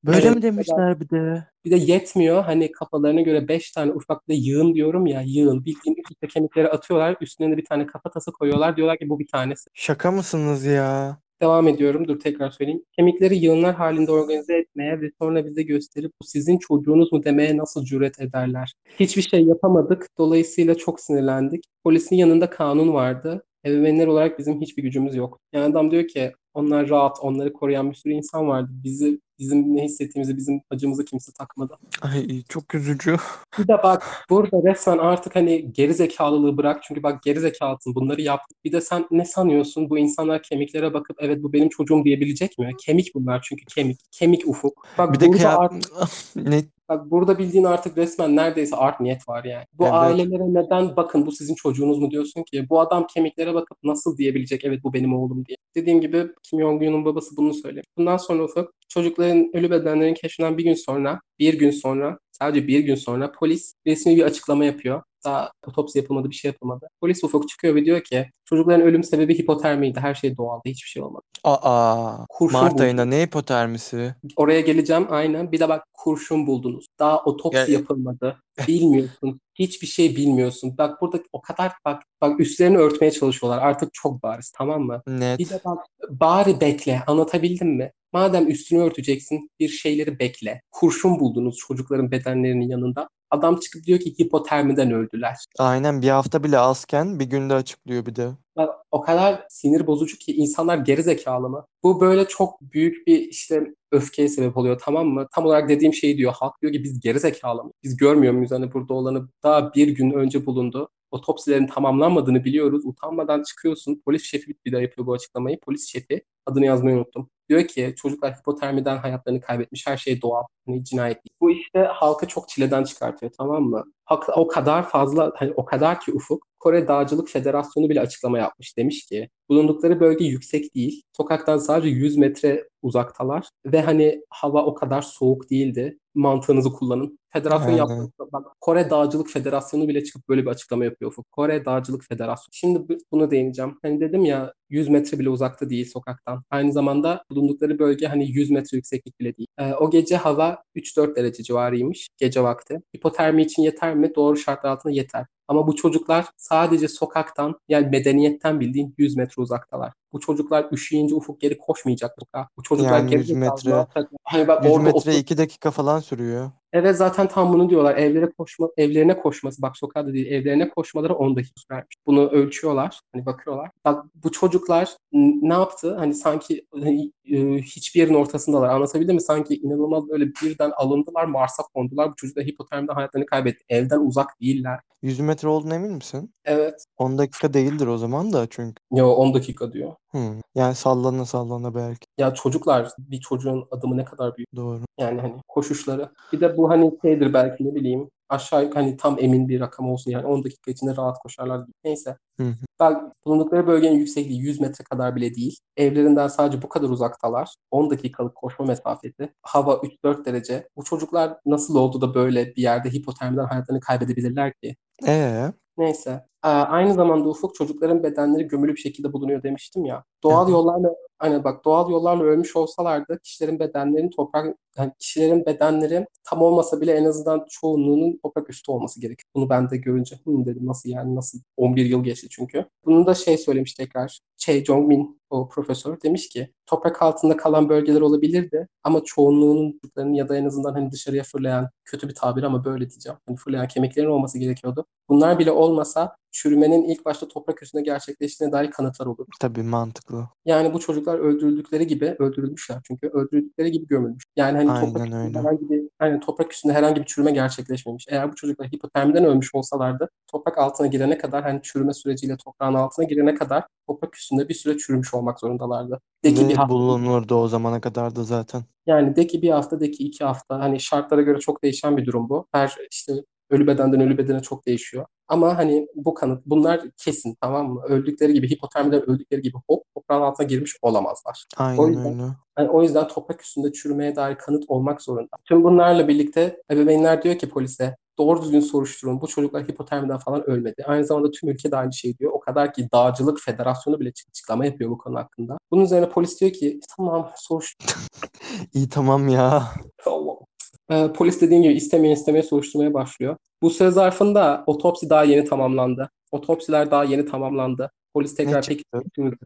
Böyle Evet, mi demişler bir de? Bir de yetmiyor hani kafalarına göre 5 tane ufak bir yığın diyorum ya yığın. Bildiğin üst üste kemikleri atıyorlar üstüne de bir tane kafatası koyuyorlar diyorlar ki bu bir tanesi. Şaka mısınız ya? Devam ediyorum. Dur tekrar söyleyeyim. Kemikleri yığınlar halinde organize etmeye ve sonra bize gösterip bu sizin çocuğunuz mu demeye nasıl cüret ederler? Hiçbir şey yapamadık. Dolayısıyla çok sinirlendik. Polisin yanında kanun vardı. Ebeveynler olarak bizim hiçbir gücümüz yok. Yani adam diyor ki onlar rahat, onları koruyan bir sürü insan vardı. Bizi, bizim ne hissettiğimizi, bizim acımızı kimse takmadı. Ay çok üzücü. Bir de bak burada resmen artık hani geri zekalılığı bırak. Çünkü bak geri zekalısın bunları yaptık. Bir de sen ne sanıyorsun? Bu insanlar kemiklere bakıp evet bu benim çocuğum diyebilecek mi? Kemik bunlar çünkü kemik. Kemik ufuk. Bak Bir de burada kıya... artık ne Bak burada bildiğin artık resmen neredeyse art niyet var yani. Bu Evet. ailelere neden bakın bu sizin çocuğunuz mu diyorsun ki? Bu adam kemiklere bakıp nasıl diyebilecek evet bu benim oğlum diye. Dediğim gibi Kim Jong-un'un babası bunu söylüyor. Bundan sonra ufak çocukların ölü bedenlerinin keşfinden bir gün sonra, bir gün sonra, sadece bir gün sonra polis resmi bir açıklama yapıyor. Daha otopsi yapılmadı, bir şey yapılmadı. Polis ufak çıkıyor ve diyor ki çocukların ölüm sebebi hipotermiydi. Her şey doğaldı, hiçbir şey olmadı. Aa, Kurşun Mart buldu. ayında ne hipotermisi? Oraya geleceğim aynen. Bir de bak kurşun buldunuz. Daha otopsi Yani- yapılmadı. Bilmiyorsun. Hiçbir şey bilmiyorsun. Bak burada o kadar bak bak üstlerini örtmeye çalışıyorlar. Artık çok bariz tamam mı? Net. Bir de bak bari bekle. Anlatabildim mi? Madem üstünü örteceksin bir şeyleri bekle. Kurşun buldunuz çocukların bedenlerinin yanında. Adam çıkıp diyor ki hipotermiden öldüler. Aynen bir hafta bile azken bir günde açıklıyor bir de. Bak, o kadar sinir bozucu ki insanlar geri zekalı mı? Bu böyle çok büyük bir işte öfkeye sebep oluyor tamam mı? Tam olarak dediğim şey diyor. Halk diyor ki biz geri zekalı mı? Biz görmüyor muyuz hani burada olanı daha bir gün önce bulundu. Otopsilerin tamamlanmadığını biliyoruz. Utanmadan çıkıyorsun. Polis şefi bir daha yapıyor bu açıklamayı. Polis şefi adını yazmayı unuttum. Diyor ki çocuklar hipotermiden hayatlarını kaybetmiş. Her şey doğal. Hani cinayet değil. Bu işte halkı çok çileden çıkartıyor tamam mı? Halk o kadar fazla hani o kadar ki Ufuk Kore Dağcılık Federasyonu bile açıklama yapmış. Demiş ki bulundukları bölge yüksek değil. Sokaktan sadece 100 metre uzaktalar ve hani hava o kadar soğuk değildi. Mantığınızı kullanın. Federasyon Aynen. yaptı. Bak Kore Dağcılık Federasyonu bile çıkıp böyle bir açıklama yapıyor Ufuk. Kore Dağcılık Federasyonu. Şimdi bu- bunu değineceğim. Hani dedim ya 100 metre bile uzakta değil sokaktan. Aynı zamanda bulundukları bölge hani 100 metre yükseklik bile değil. Ee, o gece hava 3-4 derece civarıymış gece vakti. Hipotermi için yeter mi? Doğru şartlar altında yeter. Ama bu çocuklar sadece sokaktan yani medeniyetten bildiğin 100 metre uzaktalar. Bu çocuklar üşüyünce ufuk geri koşmayacak sokağa. Bu çocuklar Yani geri 100 zekalı, metre-? Hani bak 100 orada metre otur- 2 dakika falan sürüyor. Evet zaten tam bunu diyorlar. Evlere koşma, evlerine koşması. Bak sokakta değil, evlerine koşmaları 10 dakika sürermiş. Bunu ölçüyorlar. Hani bakıyorlar. Bak bu çocuklar ne yaptı? Hani sanki hani, e, hiçbir yerin ortasındalar. Anlatabildim mi? Sanki inanılmaz böyle birden alındılar, Mars'a kondular. Bu çocuklar hipotermiden hayatlarını kaybetti. Evden uzak değiller. 100 metre olduğuna emin misin? Evet. 10 dakika değildir o zaman da çünkü. Yo 10 dakika diyor. Hmm. Yani sallana sallana belki. Ya çocuklar bir çocuğun adımı ne kadar büyük. Doğru. Yani hani koşuşları. Bir de bu hani şeydir belki ne bileyim aşağı yukarı hani tam emin bir rakam olsun yani 10 dakika içinde rahat koşarlar gibi. Neyse. Hı hı. Bak bulundukları bölgenin yüksekliği 100 metre kadar bile değil. Evlerinden sadece bu kadar uzaktalar. 10 dakikalık koşma mesafesi. Hava 3-4 derece. Bu çocuklar nasıl oldu da böyle bir yerde hipotermiden hayatlarını kaybedebilirler ki? Ee, Neyse. Aa, aynı zamanda Ufuk çocukların bedenleri gömülü bir şekilde bulunuyor demiştim ya. Doğal yollarla hani bak doğal yollarla ölmüş olsalardı kişilerin bedenlerinin toprak yani kişilerin bedenleri tam olmasa bile en azından çoğunluğunun toprak üstü olması gerekiyor. Bunu ben de görünce hı dedim nasıl yani nasıl 11 yıl geçti çünkü. Bunu da şey söylemiş tekrar. Chae Jong-min o profesör demiş ki toprak altında kalan bölgeler olabilirdi ama çoğunluğunun çocuklarının ya da en azından hani dışarıya fırlayan kötü bir tabir ama böyle diyeceğim. Hani fırlayan kemiklerin olması gerekiyordu. Bunlar bile olmasa çürümenin ilk başta toprak üstünde gerçekleştiğine dair kanıtlar olur. tabii mantıklı. Yani bu çocuklar öldürüldükleri gibi öldürülmüşler çünkü öldürüldükleri gibi gömülmüş. Yani hani Aynen toprak öyle. herhangi bir hani toprak üstünde herhangi bir çürüme gerçekleşmemiş. Eğer bu çocuklar hipotermiden ölmüş olsalardı toprak altına girene kadar hani çürüme süreciyle toprağın altına girene kadar toprak üstünde bir süre çürümüş olmak zorundalardı. De ki bir hafta, bulunurdu o zamana kadar da zaten. yani de ki bir hafta de ki iki hafta hani şartlara göre çok değişen bir durum bu. Her işte Ölü bedenden ölü bedene çok değişiyor. Ama hani bu kanıt bunlar kesin tamam mı? Öldükleri gibi hipotermiden öldükleri gibi hop toprağın altına girmiş olamazlar. O Aynen yüzden öyle. yani o yüzden toprak üstünde çürümeye dair kanıt olmak zorunda. Tüm bunlarla birlikte ebeveynler diyor ki polise doğru düzgün soruşturun. Bu çocuklar hipotermiden falan ölmedi. Aynı zamanda tüm ülke de aynı şey diyor. O kadar ki Dağcılık Federasyonu bile açıklama yapıyor bu konu hakkında. Bunun üzerine polis diyor ki tamam soruştur. İyi tamam ya. Allah. Ee, polis dediğim gibi istemeye istemeye soruşturmaya başlıyor. Bu süre zarfında otopsi daha yeni tamamlandı. Otopsiler daha yeni tamamlandı. Polis tekrar peki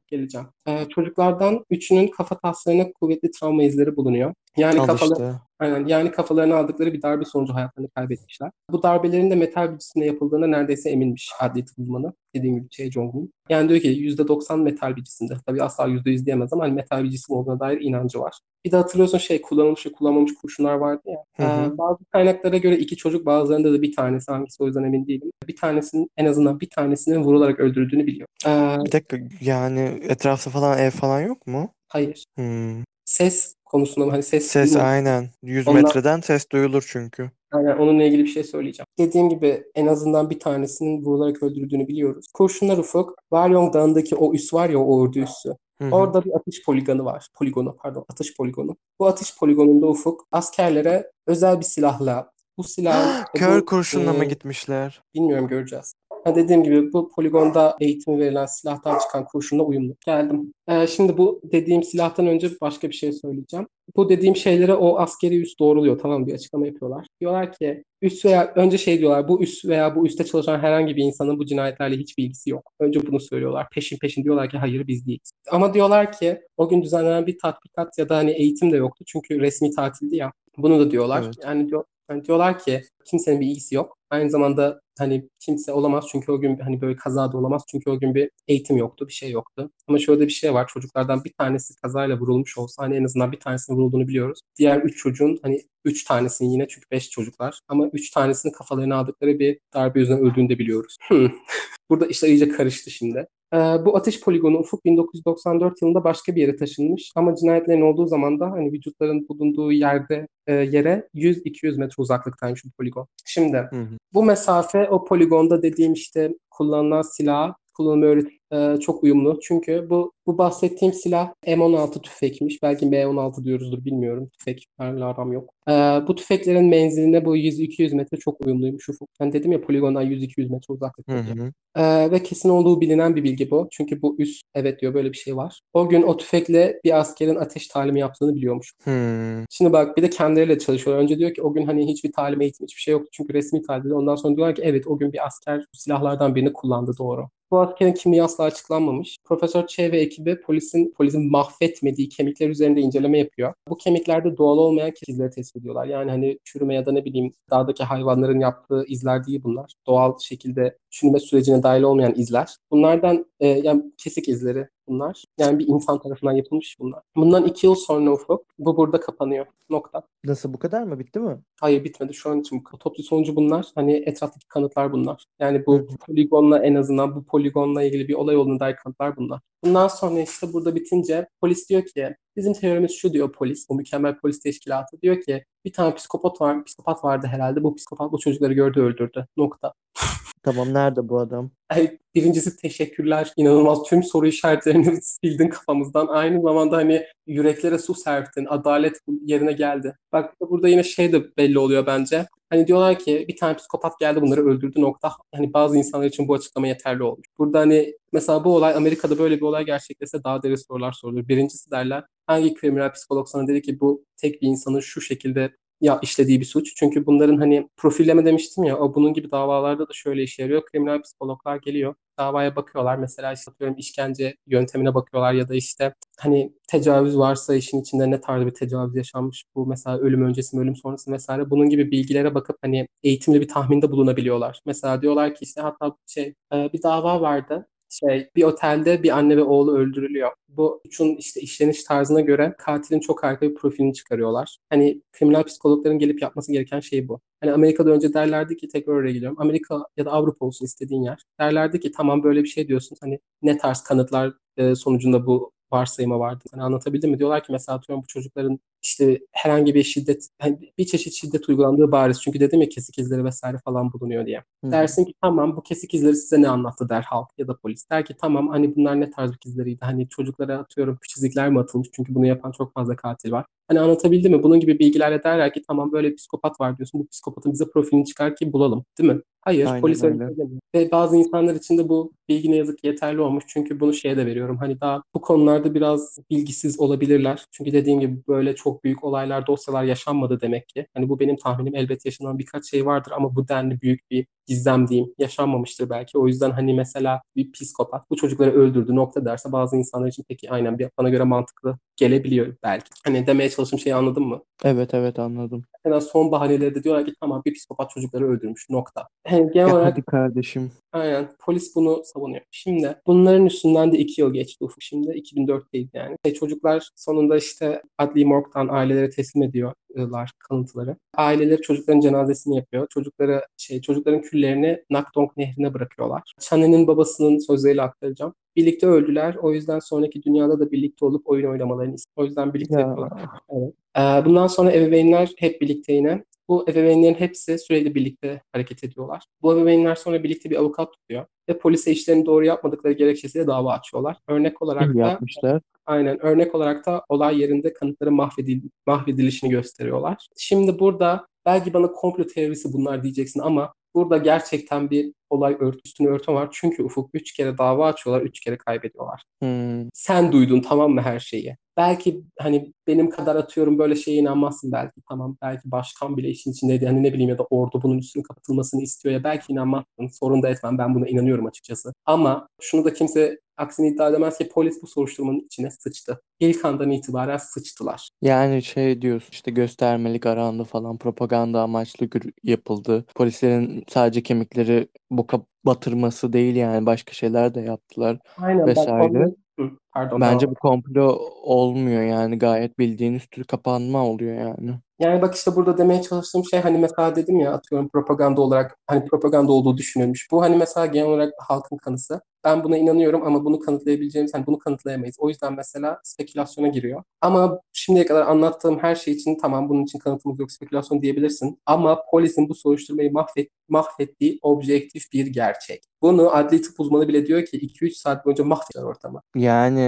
geleceğim. Ee, çocuklardan üçünün kafa taslarına kuvvetli travma izleri bulunuyor. Yani Al kafalar, aynen, yani kafalarına aldıkları bir darbe sonucu hayatlarını kaybetmişler. Bu darbelerin de metal bir cisimle yapıldığına neredeyse eminmiş adli tıp uzmanı. Dediğim gibi Che Jong-un. Yani diyor ki %90 metal bir cisimde. Tabii asla %100 diyemez ama hani metal bir cisim olduğuna dair inancı var. Bir de hatırlıyorsun şey kullanılmış ve kullanmamış kurşunlar vardı ya. Hı hı. Ee, bazı kaynaklara göre iki çocuk bazılarında da bir tanesi hangisi o yüzden emin değilim. Bir tanesinin en azından bir tanesinin vurularak öldürüldüğünü biliyor. Ee, Bir dakika yani etrafta falan ev falan yok mu? hayır. Hmm. Ses konusunda hani ses, Ses duyma- aynen. 100 Ondan- metreden ses duyulur çünkü. Yani onunla ilgili bir şey söyleyeceğim. Dediğim gibi en azından bir tanesinin vurularak öldürüldüğünü biliyoruz. Kurşunlar Ufuk, Waryong Dağı'ndaki o üs var ya o ordu üssü. Hı hı. Orada bir atış poligonu var. Poligonu pardon atış poligonu. Bu atış poligonunda Ufuk askerlere özel bir silahla bu silahın Kör bu, kurşunla mı e, gitmişler? Bilmiyorum göreceğiz. Dediğim gibi bu poligonda eğitimi verilen silahtan çıkan kurşunla uyumlu. Geldim. Ee, şimdi bu dediğim silahtan önce başka bir şey söyleyeceğim. Bu dediğim şeylere o askeri üs doğruluyor. Tamam bir açıklama yapıyorlar. Diyorlar ki üs veya önce şey diyorlar bu üs veya bu üste çalışan herhangi bir insanın bu cinayetlerle hiçbir ilgisi yok. Önce bunu söylüyorlar. Peşin peşin diyorlar ki hayır biz değiliz. Ama diyorlar ki o gün düzenlenen bir tatbikat ya da hani eğitim de yoktu. Çünkü resmi tatildi ya. Bunu da diyorlar. Evet. Yani diyor, yani diyorlar ki kimsenin bir ilgisi yok. Aynı zamanda hani kimse olamaz çünkü o gün hani böyle kaza da olamaz çünkü o gün bir eğitim yoktu, bir şey yoktu. Ama şöyle bir şey var. Çocuklardan bir tanesi kazayla vurulmuş olsa hani en azından bir tanesinin vurulduğunu biliyoruz. Diğer üç çocuğun hani üç tanesinin yine çünkü beş çocuklar ama üç tanesinin kafalarına aldıkları bir darbe yüzünden öldüğünü de biliyoruz. Burada işler iyice karıştı şimdi. Ee, bu atış poligonu Ufuk 1994 yılında başka bir yere taşınmış ama cinayetlerin olduğu zaman da hani vücutların bulunduğu yerde e, yere 100-200 metre uzaklıktaymış bu poligon. Şimdi Hı hı. bu mesafe o poligonda dediğim işte kullanılan silah kullanımı öğret e, çok uyumlu. Çünkü bu bu bahsettiğim silah M16 tüfekmiş. Belki M16 diyoruzdur bilmiyorum. Tüfeklerle aram yok. E, bu tüfeklerin menziline bu 100-200 metre çok uyumluymuş ufuk. Ben dedim ya poligondan 100-200 metre uzaklıkta. Ee, ve kesin olduğu bilinen bir bilgi bu. Çünkü bu üst evet diyor böyle bir şey var. O gün o tüfekle bir askerin ateş talimi yaptığını biliyormuş. Hmm. Şimdi bak bir de kendileriyle çalışıyorlar. Önce diyor ki o gün hani hiçbir talim eğitim hiçbir şey yoktu. Çünkü resmi talimde. Ondan sonra diyorlar ki evet o gün bir asker silahlardan birini kullandı doğru. Bu askerin kimliği asla açıklanmamış. Profesör Che ve ekibi polisin polisin mahvetmediği kemikler üzerinde inceleme yapıyor. Bu kemiklerde doğal olmayan izleri tespit ediyorlar. Yani hani çürüme ya da ne bileyim dağdaki hayvanların yaptığı izler değil bunlar. Doğal şekilde çürüme sürecine dahil olmayan izler. Bunlardan e, yani kesik izleri bunlar. Yani bir insan tarafından yapılmış bunlar. Bundan iki yıl sonra ufuk bu burada kapanıyor. Nokta. Nasıl bu kadar mı? Bitti mi? Hayır bitmedi şu an için. Otopsi sonucu bunlar. Hani etraftaki kanıtlar bunlar. Yani bu hı. poligonla en azından bu poligonla ilgili bir olay olduğuna dair kanıtlar bunlar. Bundan sonra işte burada bitince polis diyor ki bizim teorimiz şu diyor polis. O mükemmel polis teşkilatı diyor ki bir tane psikopat var, psikopat vardı herhalde. Bu psikopat bu çocukları gördü öldürdü. Nokta. Tamam nerede bu adam? Birincisi teşekkürler. İnanılmaz tüm soru işaretlerini sildin kafamızdan. Aynı zamanda hani yüreklere su serptin. Adalet yerine geldi. Bak burada yine şey de belli oluyor bence. Hani diyorlar ki bir tane psikopat geldi bunları öldürdü nokta. Hani bazı insanlar için bu açıklama yeterli olmuş. Burada hani mesela bu olay Amerika'da böyle bir olay gerçekleşse daha derin sorular sorulur. Birincisi derler hangi kriminal psikolog sana dedi ki bu tek bir insanın şu şekilde ya işlediği bir suç. Çünkü bunların hani profilleme demiştim ya o bunun gibi davalarda da şöyle işe yarıyor. Kriminal psikologlar geliyor davaya bakıyorlar. Mesela işte atıyorum işkence yöntemine bakıyorlar ya da işte hani tecavüz varsa işin içinde ne tarz bir tecavüz yaşanmış bu mesela ölüm öncesi mi ölüm sonrası vesaire bunun gibi bilgilere bakıp hani eğitimli bir tahminde bulunabiliyorlar. Mesela diyorlar ki işte hatta şey e, bir dava vardı şey bir otelde bir anne ve oğlu öldürülüyor. Bu suçun işte işleniş tarzına göre katilin çok harika bir profilini çıkarıyorlar. Hani kriminal psikologların gelip yapması gereken şey bu. Hani Amerika'da önce derlerdi ki tekrar oraya geliyorum. Amerika ya da Avrupa olsun istediğin yer. Derlerdi ki tamam böyle bir şey diyorsun. Hani ne tarz kanıtlar sonucunda bu varsayımı vardı. Hani anlatabildim mi? Diyorlar ki mesela atıyorum bu çocukların işte herhangi bir şiddet, hani bir çeşit şiddet uygulandığı bariz. Çünkü dedim ya kesik izleri vesaire falan bulunuyor diye. Hı. Dersin ki tamam bu kesik izleri size ne anlattı der halk ya da polis. Der ki tamam hani bunlar ne tarz bir izleriydi? Hani çocuklara atıyorum çizikler mi atılmış? Çünkü bunu yapan çok fazla katil var. Hani anlatabildim mi? Bunun gibi bilgilerle derler ki tamam böyle psikopat var diyorsun. Bu psikopatın bize profilini çıkar ki bulalım. Değil mi? Hayır, Aynen polis öyle demiyor. Ve bazı insanlar için de bu bilgi ne yazık ki yeterli olmuş. Çünkü bunu şeye de veriyorum. Hani daha bu konularda biraz bilgisiz olabilirler. Çünkü dediğim gibi böyle çok büyük olaylar, dosyalar yaşanmadı demek ki. Hani bu benim tahminim. Elbet yaşanan birkaç şey vardır ama bu denli büyük bir gizem diyeyim yaşanmamıştır belki. O yüzden hani mesela bir psikopat bu çocukları öldürdü nokta derse bazı insanlar için peki aynen bana göre mantıklı gelebiliyor belki. Hani demeye çalıştığım şeyi anladın mı? Evet evet anladım. Mesela son bahaneleri de diyorlar ki tamam bir psikopat çocukları öldürmüş nokta. Yani genel olarak hadi kardeşim. Aynen. Polis bunu savunuyor. Şimdi bunların üstünden de iki yıl geçti Ufuk. Şimdi 2004'teyiz yani. Şey, çocuklar sonunda işte adli morgdan ailelere teslim ediyorlar kanıtları. Aileler çocukların cenazesini yapıyor. Çocukları şey çocukların küllerini Nakdong nehrine bırakıyorlar. Chan'ın babasının sözleriyle aktaracağım. Birlikte öldüler. O yüzden sonraki dünyada da birlikte olup oyun oynamalarını istiyor. O yüzden birlikte Ya yapıyorlar. Evet. Ee, bundan sonra ebeveynler hep birlikte yine. Bu ebeveynlerin hepsi sürekli birlikte hareket ediyorlar. Bu ebeveynler sonra birlikte bir avukat tutuyor ve polise işlerini doğru yapmadıkları gerekçesiyle dava açıyorlar. Örnek olarak da yapmışlar. aynen örnek olarak da olay yerinde kanıtların mahvedil mahvedilişini gösteriyorlar. Şimdi burada belki bana komplo teorisi bunlar diyeceksin ama burada gerçekten bir olay ört, üstünü örtme var. Çünkü Ufuk üç kere dava açıyorlar, üç kere kaybediyorlar Hmm. sen duydun tamam mı her şeyi? Belki hani benim kadar atıyorum böyle şeye inanmazsın belki tamam belki başkan bile işin içindeydi hani ne bileyim ya da ordu bunun üstünün kapatılmasını istiyor ya belki inanmazsın sorun da etmem ben buna inanıyorum açıkçası ama şunu da kimse aksini iddia edemez ki polis bu soruşturmanın içine sıçtı. İlk andan itibaren sıçtılar. Yani şey diyorsun işte göstermelik arandı falan propaganda amaçlı yapıldı. Polislerin sadece kemikleri boka batırması değil yani başka şeyler de yaptılar Aynen bak vesaire. Hı, pardon Bence devam bu komplo olmuyor yani gayet bildiğin üstü kapanma oluyor yani. Yani bak işte burada demeye çalıştığım şey hani mesela dedim ya atıyorum propaganda olarak hani propaganda olduğu düşünülmüş. Bu hani mesela genel olarak halkın kanısı. Ben buna inanıyorum ama bunu kanıtlayabileceğimiz hani bunu kanıtlayamayız. O yüzden mesela spekülasyona giriyor. Ama şimdiye kadar anlattığım her şey için tamam bunun için kanıtımız yok spekülasyon diyebilirsin. Ama polisin bu soruşturmayı mahvet, mahvettiği objektif bir gerçek. Bunu adli tıp uzmanı bile diyor ki 2-3 saat boyunca mahvettiler ortamı. Yani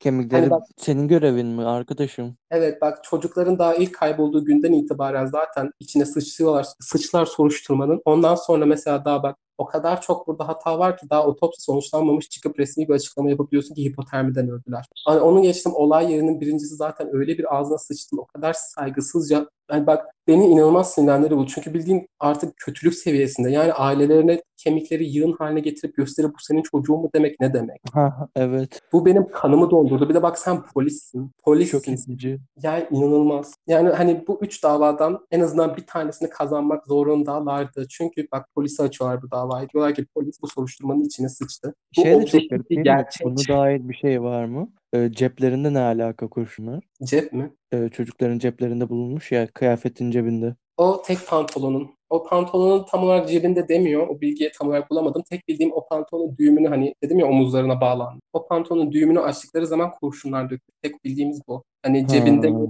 kemikleri Hani bak senin görevin mi arkadaşım? Evet bak çocukların daha ilk kaybolduğu günden itibaren zaten içine sıçrıyorlar, sıçlar soruşturmanın. Ondan sonra mesela daha bak o kadar çok burada hata var ki daha otopsi sonuçlanmamış çıkıp resmi bir açıklama yapabiliyorsun ki hipotermiden öldüler. Hani onu geçtim olay yerinin birincisi zaten öyle bir ağzına sıçtın o kadar saygısızca. Yani bak beni inanılmaz sinirlenleri bu. Çünkü bildiğin artık kötülük seviyesinde. Yani ailelerine kemikleri yığın haline getirip gösterip bu senin çocuğun mu demek ne demek? Ha evet Bu benim kanımı dondurdu. Bir de bak sen polissin. çok Polissin. itici. Yani inanılmaz. Yani hani bu üç davadan en azından bir tanesini kazanmak zorundalardı. Çünkü bak polisi açıyorlar bu davayı. Diyorlar ki polis bu soruşturmanın içine sıçtı. Bu Şey de çok garip değil gerçek. Buna dair bir şey var mı? Ee, ceplerinde ne alaka kurşunlar? Cep mi? Ee, çocukların ceplerinde bulunmuş ya kıyafetin cebinde. O tek pantolonun. O pantolonun tam olarak cebinde demiyor. O bilgiyi tam olarak bulamadım. Tek bildiğim o pantolonun düğümünü hani dedim ya omuzlarına bağlandı. O pantolonun düğümünü açtıkları zaman kurşunlar döktü. Tek bildiğimiz bu. Hani Ha. cebinde mi,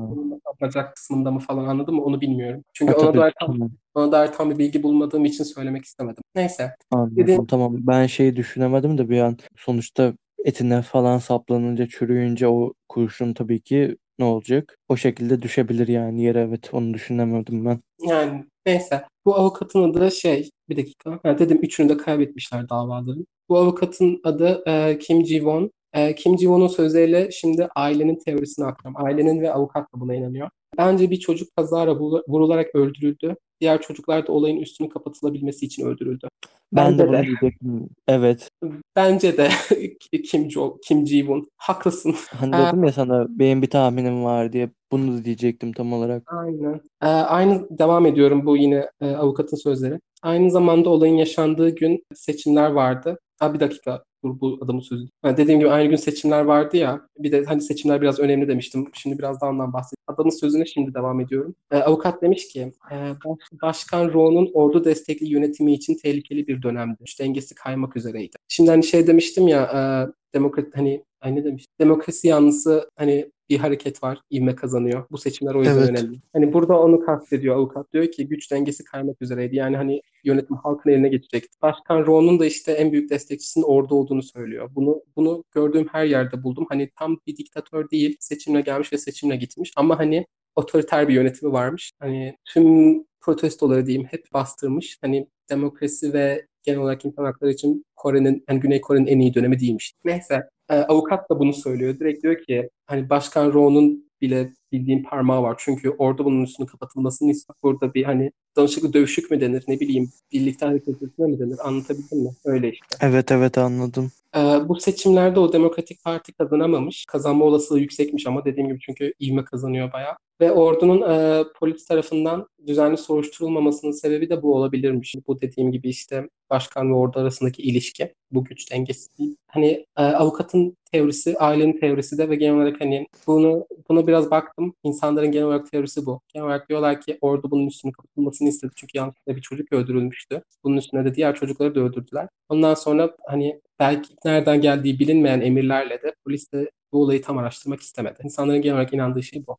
bacak kısmında mı falan anladın mı? Onu bilmiyorum. Çünkü Ha, ona dair tam, ona dair tam bir bilgi bulmadığım için söylemek istemedim. Neyse. Anladım Dedi- tamam. Ben şeyi düşünemedim de bir an sonuçta etine falan saplanınca çürüyünce o kurşun tabii ki ne olacak? O şekilde düşebilir yani yere evet onu düşünemedim ben. Yani neyse. Bu avukatın adı şey bir dakika. Ha, dedim üçünü de kaybetmişler davaların. Bu avukatın adı e, Kim Ji-won. E, Kim Ji-won'un sözleriyle şimdi ailenin teorisini aktarıyorum. Ailenin ve avukat da buna inanıyor. Bence bir çocuk kazara vurula- vurularak öldürüldü. Diğer çocuklar da olayın üstünün kapatılabilmesi için öldürüldü. Ben Bence de bunu de. diyecektim. Evet. Bence de Kim Jo Kim Ji-won. Haklısın. Hani Ee, dedim ya sana benim bir tahminim var diye bunu diyecektim tam olarak. Aynen. Ee, aynı devam ediyorum bu yine e, avukatın sözleri. Aynı zamanda olayın yaşandığı gün seçimler vardı. Ha, bir dakika bu adamın sözü. Ha, dediğim gibi aynı gün seçimler vardı ya. Bir de hani seçimler biraz önemli demiştim. Şimdi biraz daha ondan bahsedeyim. Adamın sözüne şimdi devam ediyorum. Ee, avukat demiş ki e, Baş- Başkan Ro'nun ordu destekli yönetimi için tehlikeli bir dönemdi. Güç dengesi kaymak üzereydi. Şimdi hani şey demiştim ya e, demokrat hani Ay ne demiş? Demokrasi yanlısı hani bir hareket var, ivme kazanıyor. Bu seçimler o yüzden Evet. önemli. Hani burada onu kastediyor avukat. Diyor ki güç dengesi kaymak üzereydi. Yani hani yönetim halkın eline geçecekti. Başkan Ro'nun da işte en büyük destekçisinin orada olduğunu söylüyor. Bunu bunu gördüğüm her yerde buldum. Hani tam bir diktatör değil, seçimle gelmiş ve seçimle gitmiş. Ama hani otoriter bir yönetimi varmış. Hani tüm protestoları diyeyim hep bastırmış. Hani demokrasi ve genel olarak insan hakları için Kore'nin, yani Güney Kore'nin en iyi dönemi değilmiş. Neyse, e, avukat da bunu söylüyor. Direkt diyor ki hani Başkan Ro'nun bile bildiğim parmağı var. Çünkü orada bunun üstünün kapatılmasını istiyor. Burada bir hani danışıklı dövüşük mü denir ne bileyim birlikte hareket etme mi denir anlatabildim mi? Öyle işte. Evet evet anladım. Ee, bu seçimlerde o Demokratik Parti kazanamamış. Kazanma olasılığı yüksekmiş ama dediğim gibi çünkü ivme kazanıyor bayağı. Ve ordunun e, polis tarafından düzenli soruşturulmamasının sebebi de bu olabilirmiş. Bu dediğim gibi işte başkan ve ordu arasındaki ilişki, bu güç dengesi. Hani e, avukatın teorisi, ailenin teorisi de ve genel olarak hani bunu buna biraz baktım. İnsanların genel olarak teorisi bu. Genel olarak diyorlar ki ordu bunun üstünü kapatılmasını istedi. Çünkü yanlışlıkla bir çocuk öldürülmüştü. Bunun üstüne de diğer çocukları da öldürdüler. Ondan sonra hani belki nereden geldiği bilinmeyen emirlerle de polis de bu olayı tam araştırmak istemedi. İnsanların genel olarak inandığı şey bu.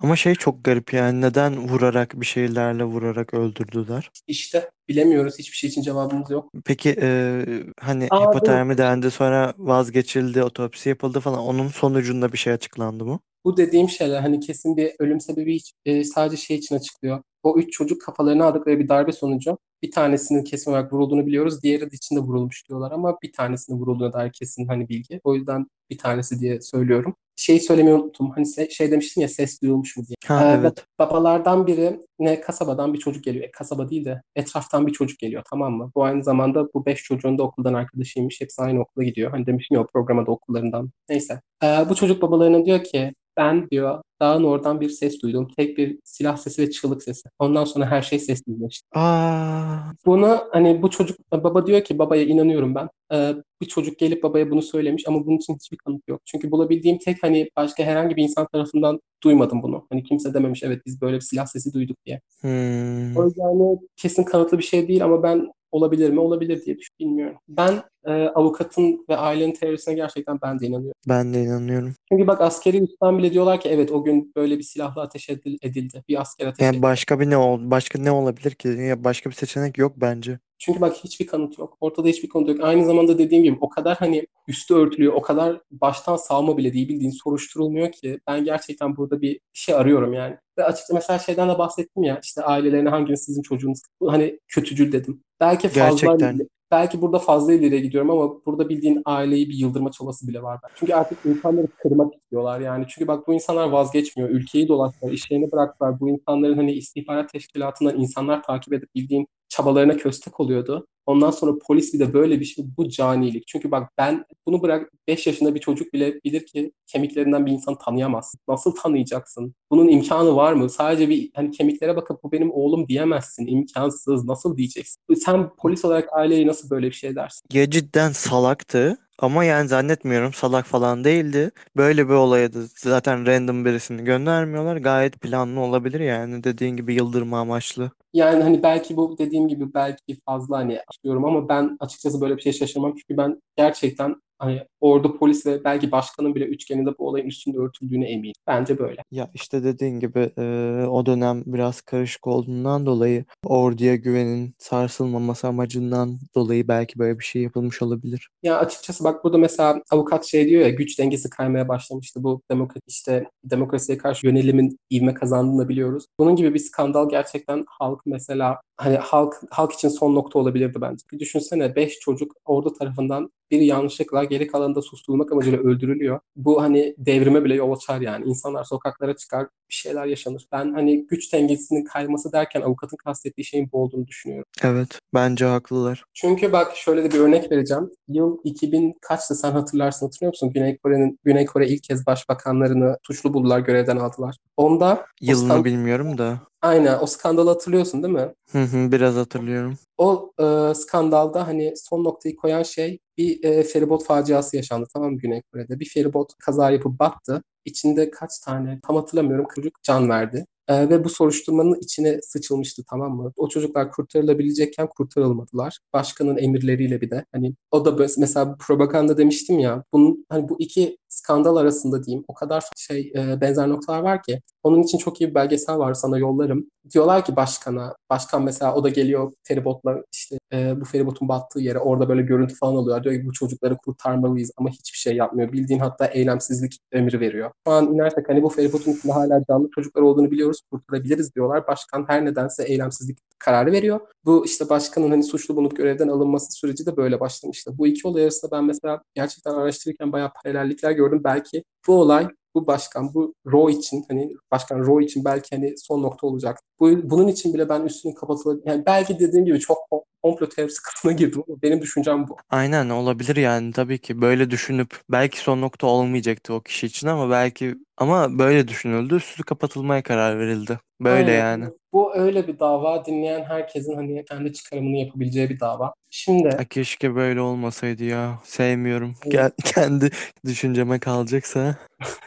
Ama şey çok garip yani neden vurarak bir şeylerle vurarak öldürdüler? İşte bilemiyoruz. Hiçbir şey için cevabımız yok. Peki e, hani Aa, hipotermi dendi sonra vazgeçildi, otopsi yapıldı falan. Onun sonucunda bir şey açıklandı mı? Bu dediğim şeyler hani kesin bir ölüm sebebi hiç, e, sadece şey için açıklıyor. O üç çocuk kafalarına aldıkları bir darbe sonucu bir tanesinin kesin olarak vurulduğunu biliyoruz. Diğeri de içinde vurulmuş diyorlar ama bir tanesinin vurulduğuna dair kesin hani bilgi. O yüzden bir tanesi diye söylüyorum. Şeyi söylemeyi unuttum. Hani se- şey demiştin ya ses duyulmuş mu diye. Ha Ee, evet. Babalardan biri ne kasabadan bir çocuk geliyor. E, kasaba değil de etraftan bir çocuk geliyor tamam mı? Bu aynı zamanda bu beş çocuğun da okuldan arkadaşıymış. Hepsi aynı okula gidiyor. Hani demiştim ya o programa da okullarından. Neyse. Ee, bu çocuk babalarına diyor ki ben diyor dağın oradan bir ses duydum. Tek bir silah sesi ve çığlık sesi. Ondan sonra her şey sessizleşti. Aa, Bunu hani bu çocuk baba diyor ki babaya inanıyorum ben. Ee, bir çocuk gelip babaya bunu söylemiş ama bunun için hiçbir kanıt yok. Çünkü bulabildiğim tek hani başka herhangi bir insan tarafından duymadım bunu. Hani kimse dememiş evet biz böyle bir silah sesi duyduk diye. hmm. O yüzden hani kesin kanıtlı bir şey değil ama ben olabilir mi? Olabilir diye düşün, bilmiyorum. Ben e, avukatın ve ailenin teorisine gerçekten ben de inanıyorum. Ben de inanıyorum. Çünkü bak askeri üstten bile diyorlar ki evet o gün böyle bir silahla ateş edil- edildi. Bir asker ateş Yani edildi. başka bir ne ol başka ne olabilir ki? Ya başka bir seçenek yok bence. Çünkü bak hiçbir kanıt yok. Ortada hiçbir kanıt yok. Aynı zamanda dediğim gibi o kadar hani üstü örtülüyor, o kadar baştan sağma bile değil bildiğin soruşturulmuyor ki ben gerçekten burada bir şey arıyorum yani. Ve açıkça mesela şeyden de bahsettim ya işte ailelerine hanginiz sizin çocuğunuz hani kötücül dedim. Belki fazla Gerçekten. belki burada fazla ileriye gidiyorum ama burada bildiğin aileyi bir yıldırma çabası bile var. Çünkü artık insanları kırmak istiyorlar yani. Çünkü bak bu insanlar vazgeçmiyor. Ülkeyi dolaştılar, işlerini bıraktılar. Bu insanların hani istihbarat teşkilatından insanlar takip edip bildiğin çabalarına köstek oluyordu. Ondan sonra polis bir de böyle bir şey bu canilik. Çünkü bak ben bunu bırak 5 yaşında bir çocuk bile bilir ki kemiklerinden bir insan tanıyamazsın. Nasıl tanıyacaksın? Bunun imkanı var mı? Sadece bir hani kemiklere bakıp bu benim oğlum diyemezsin. İmkansız. Nasıl diyeceksin? Sen polis olarak aileye nasıl böyle bir şey dersin? Ya cidden salaktı ama yani zannetmiyorum salak falan değildi. Böyle bir olaya da zaten random birisini göndermiyorlar. Gayet planlı olabilir yani dediğin gibi yıldırma amaçlı. Yani hani belki bu dediğim gibi belki fazla hani açıklıyorum ama ben açıkçası böyle bir şey şaşırmam. Çünkü ben gerçekten hani ordu polis ve belki başkanın bile üçgeninde bu olayın üstünde örtüldüğüne eminim. Bence böyle. Ya işte dediğin gibi e, o dönem biraz karışık olduğundan dolayı orduya güvenin sarsılmaması amacından dolayı belki böyle bir şey yapılmış olabilir. Ya açıkçası bak burada mesela avukat şey diyor ya güç dengesi kaymaya başlamıştı. Bu demokrat işte demokrasiye karşı yönelimin ivme kazandığını biliyoruz. Bunun gibi bir skandal gerçekten halk mesela hani halk halk için son nokta olabilirdi bence. Bir düşünsene 5 çocuk ordu tarafından biri yanlışlıkla geri kalanı da susturulmak amacıyla öldürülüyor. Bu hani devrime bile yol açar yani. İnsanlar sokaklara çıkar, bir şeyler yaşanır. Ben hani güç dengesinin kayması derken avukatın kastettiği şeyin bu olduğunu düşünüyorum. Evet, bence haklılar. Çünkü bak şöyle de bir örnek vereceğim. Yıl 2000 kaçtı sen hatırlarsın hatırlıyor musun? Güney Kore'nin Güney Kore ilk kez başbakanlarını suçlu buldular, görevden aldılar. Onda Yılını skan- bilmiyorum da. Aynen o skandalı hatırlıyorsun değil mi? Hı hı, biraz hatırlıyorum. O e, skandalda hani son noktayı koyan şey bir e, feribot faciası yaşandı tamam mı Güney Kore'de? Bir feribot kaza yapıp battı. İçinde kaç tane tam hatırlamıyorum çocuk can verdi. E, ve bu soruşturmanın içine sıçılmıştı tamam mı? O çocuklar kurtarılabilecekken kurtarılmadılar. Başkanın emirleriyle bir de. Hani o da mesela propaganda demiştim ya. Bunun hani bu iki skandal arasında diyeyim o kadar şey e, benzer noktalar var ki. Onun için çok iyi bir belgesel var sana yollarım. Diyorlar ki başkana, başkan mesela o da geliyor feribotla işte e, bu feribotun battığı yere orada böyle görüntü falan alıyor. Diyor ki bu çocukları kurtarmalıyız ama hiçbir şey yapmıyor. Bildiğin hatta eylemsizlik emri veriyor. Şu an inersek hani bu feribotun içinde hala canlı çocuklar olduğunu biliyoruz kurtarabiliriz diyorlar. Başkan her nedense eylemsizlik kararı veriyor. Bu işte başkanın hani suçlu bulunup görevden alınması süreci de böyle başlamıştı. Bu iki olay arasında ben mesela gerçekten araştırırken bayağı paralellikler gördüm. Belki bu olay bu başkan, bu Roe için hani başkan Roe için belki hani son nokta olacak. Bu, bunun için bile ben üstünün kapatılır. Yani belki dediğim gibi çok komplo teorisi kısmına girdim ama benim düşüncem bu. Aynen olabilir yani tabii ki böyle düşünüp belki son nokta olmayacaktı o kişi için ama belki ama böyle düşünüldü üstü kapatılmaya karar verildi. Böyle Aynen. yani. Bu öyle bir dava. Dinleyen herkesin hani kendi çıkarımını yapabileceği bir dava. Şimdi Ay keşke böyle olmasaydı ya. Sevmiyorum. Evet. Gel, kendi düşünceme kalacaksa.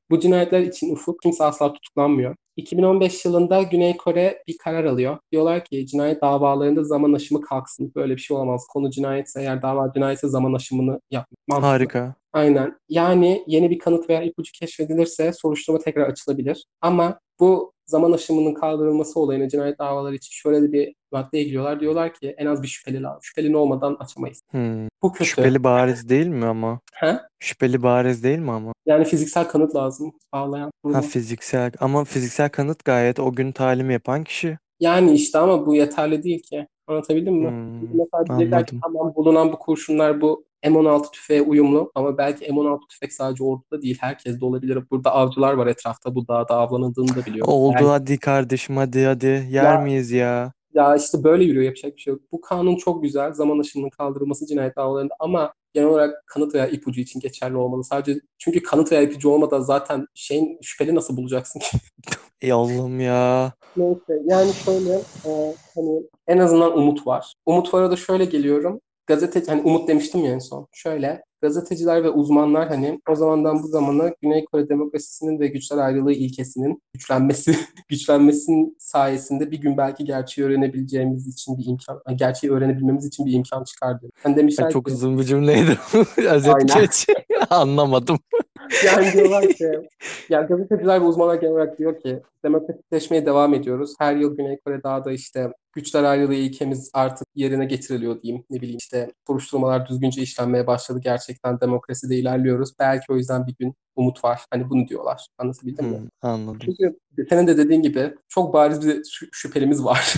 bu cinayetler için ufuk kimse asla tutuklanmıyor. 2015 yılında Güney Kore bir karar alıyor. Diyorlar ki cinayet davalarında zaman aşımı kalksın. Böyle bir şey olamaz. Konu cinayetse eğer dava cinayetse zaman aşımını yapmak. Harika. Aynen. Yani yeni bir kanıt veya ipucu keşfedilirse soruşturma tekrar açılabilir. Ama bu zaman aşımının kaldırılması olayına cinayet davaları için şöyle de bir madde ekliyorlar. Diyorlar ki en az bir şüpheli lazım. Şüpheli olmadan açamayız. Hmm. Bu kötü. Şüpheli bariz değil mi ama? He? Şüpheli bariz değil mi ama? Yani fiziksel kanıt lazım bağlayan. Ha fiziksel ama fiziksel kanıt gayet o gün talim yapan kişi. Yani işte ama bu yeterli değil ki. Anlatabildim mi? Hmm, Mesela diyecekler ki tamam bulunan bu kurşunlar bu M16 tüfeğe uyumlu ama belki M16 tüfek sadece orduda değil herkes de olabilir. Burada avcılar var etrafta bu dağda avlanıldığını da biliyoruz. Oldu Yani- hadi kardeşim hadi hadi. Yer Ya- miyiz ya? Ya işte böyle yürüyor yapacak bir şey yok. Bu kanun çok güzel. Zaman aşımının kaldırılması cinayet davalarında ama genel olarak kanıt veya ipucu için geçerli olmalı. Sadece çünkü kanıt veya ipucu olmadan zaten şeyin şüpheli nasıl bulacaksın ki? Ey Allah'ım ya. Neyse yani şöyle e, hani en azından umut var. Umut var'a da şöyle geliyorum. Gazete hani umut demiştim ya en son. Şöyle gazeteciler ve uzmanlar hani o zamandan bu zamana Güney Kore demokrasisinin ve güçler ayrılığı ilkesinin güçlenmesi güçlenmesinin sayesinde bir gün belki gerçeği öğrenebileceğimiz için bir imkan, gerçeği öğrenebilmemiz için bir imkan çıkardı. Hani demişler Ay, çok ki, uzun bir cümleydi. Özet geç. Anlamadım. Yani diyorlar ki, yani gazeteciler ve uzmanlar genel olarak diyor ki demokratikleşmeye devam ediyoruz. Her yıl Güney Kore Dağı'da işte güçler ayrılığı ilkemiz artık yerine getiriliyor diyeyim. Ne bileyim işte soruşturmalar düzgünce işlenmeye başladı. Gerçekten demokraside ilerliyoruz. Belki o yüzden bir gün umut var. Hani bunu diyorlar. Anlatabildim mi? Hmm, anladım. Çünkü senin de dediğin gibi çok bariz bir şü- şüphelimiz var.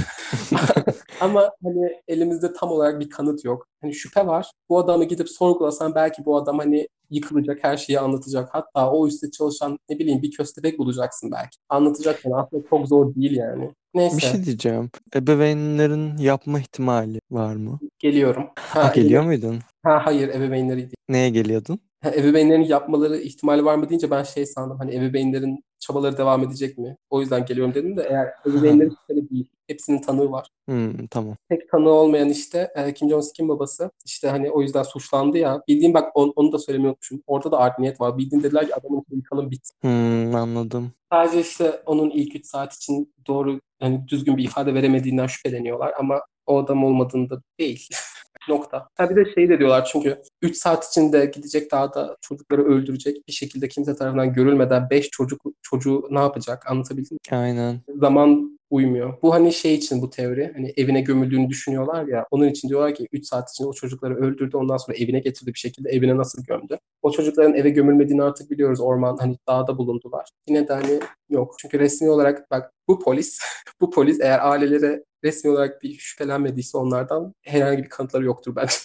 Ama hani elimizde tam olarak bir kanıt yok. Hani şüphe var. Bu adamı gidip sorgulasan belki bu adam hani yıkılacak, her şeyi anlatacak. Hatta o üstte çalışan ne bileyim bir köstebek bulacaksın belki. Anlatacak yani aslında çok zor değil yani. Neyse Bir şey diyeceğim. Ebeveynlerin yapma ihtimali var mı? geliyorum. Ha, geliyor muydun? Ha, hayır ebeveynleri değil. Neye geliyordun? Ha, ebeveynlerin yapmaları ihtimali var mı deyince ben şey sandım. Hani ebeveynlerin çabaları devam edecek mi? O yüzden geliyorum dedim de eğer ebeveynlerin şüpheli değil. Hepsinin tanığı var. Hmm, tamam. tek tanığı olmayan işte e, Kim Jong-un'un babası işte hani o yüzden suçlandı ya. Bildiğim bak on- onu da söylemeyi unutmuşum. Orada da art niyet var. Bildiğin dediler ki adamın yıkalım bit. Hmm, anladım. Sadece işte onun ilk 3 saat için doğru hani düzgün bir ifade veremediğinden şüpheleniyorlar ama o adam olmadığında değil. Nokta. Ha bir de şey de diyorlar çünkü 3 saat içinde gidecek dağda çocukları öldürecek bir şekilde kimse tarafından görülmeden 5 çocuk çocuğu ne yapacak anlatabildim mi? Aynen. zaman uymuyor. Bu hani şey için bu teori. Hani evine gömüldüğünü düşünüyorlar ya. Onun için diyorlar ki 3 saat içinde o çocukları öldürdü. Ondan sonra evine getirdi bir şekilde. Evine nasıl gömdü? O çocukların eve gömülmediğini artık biliyoruz. Orman hani dağda bulundular. Yine de hani yok. Çünkü resmi olarak bak bu polis bu polis eğer ailelere resmi olarak bir şüphelenmediyse onlardan herhangi bir kanıtları yoktur bence.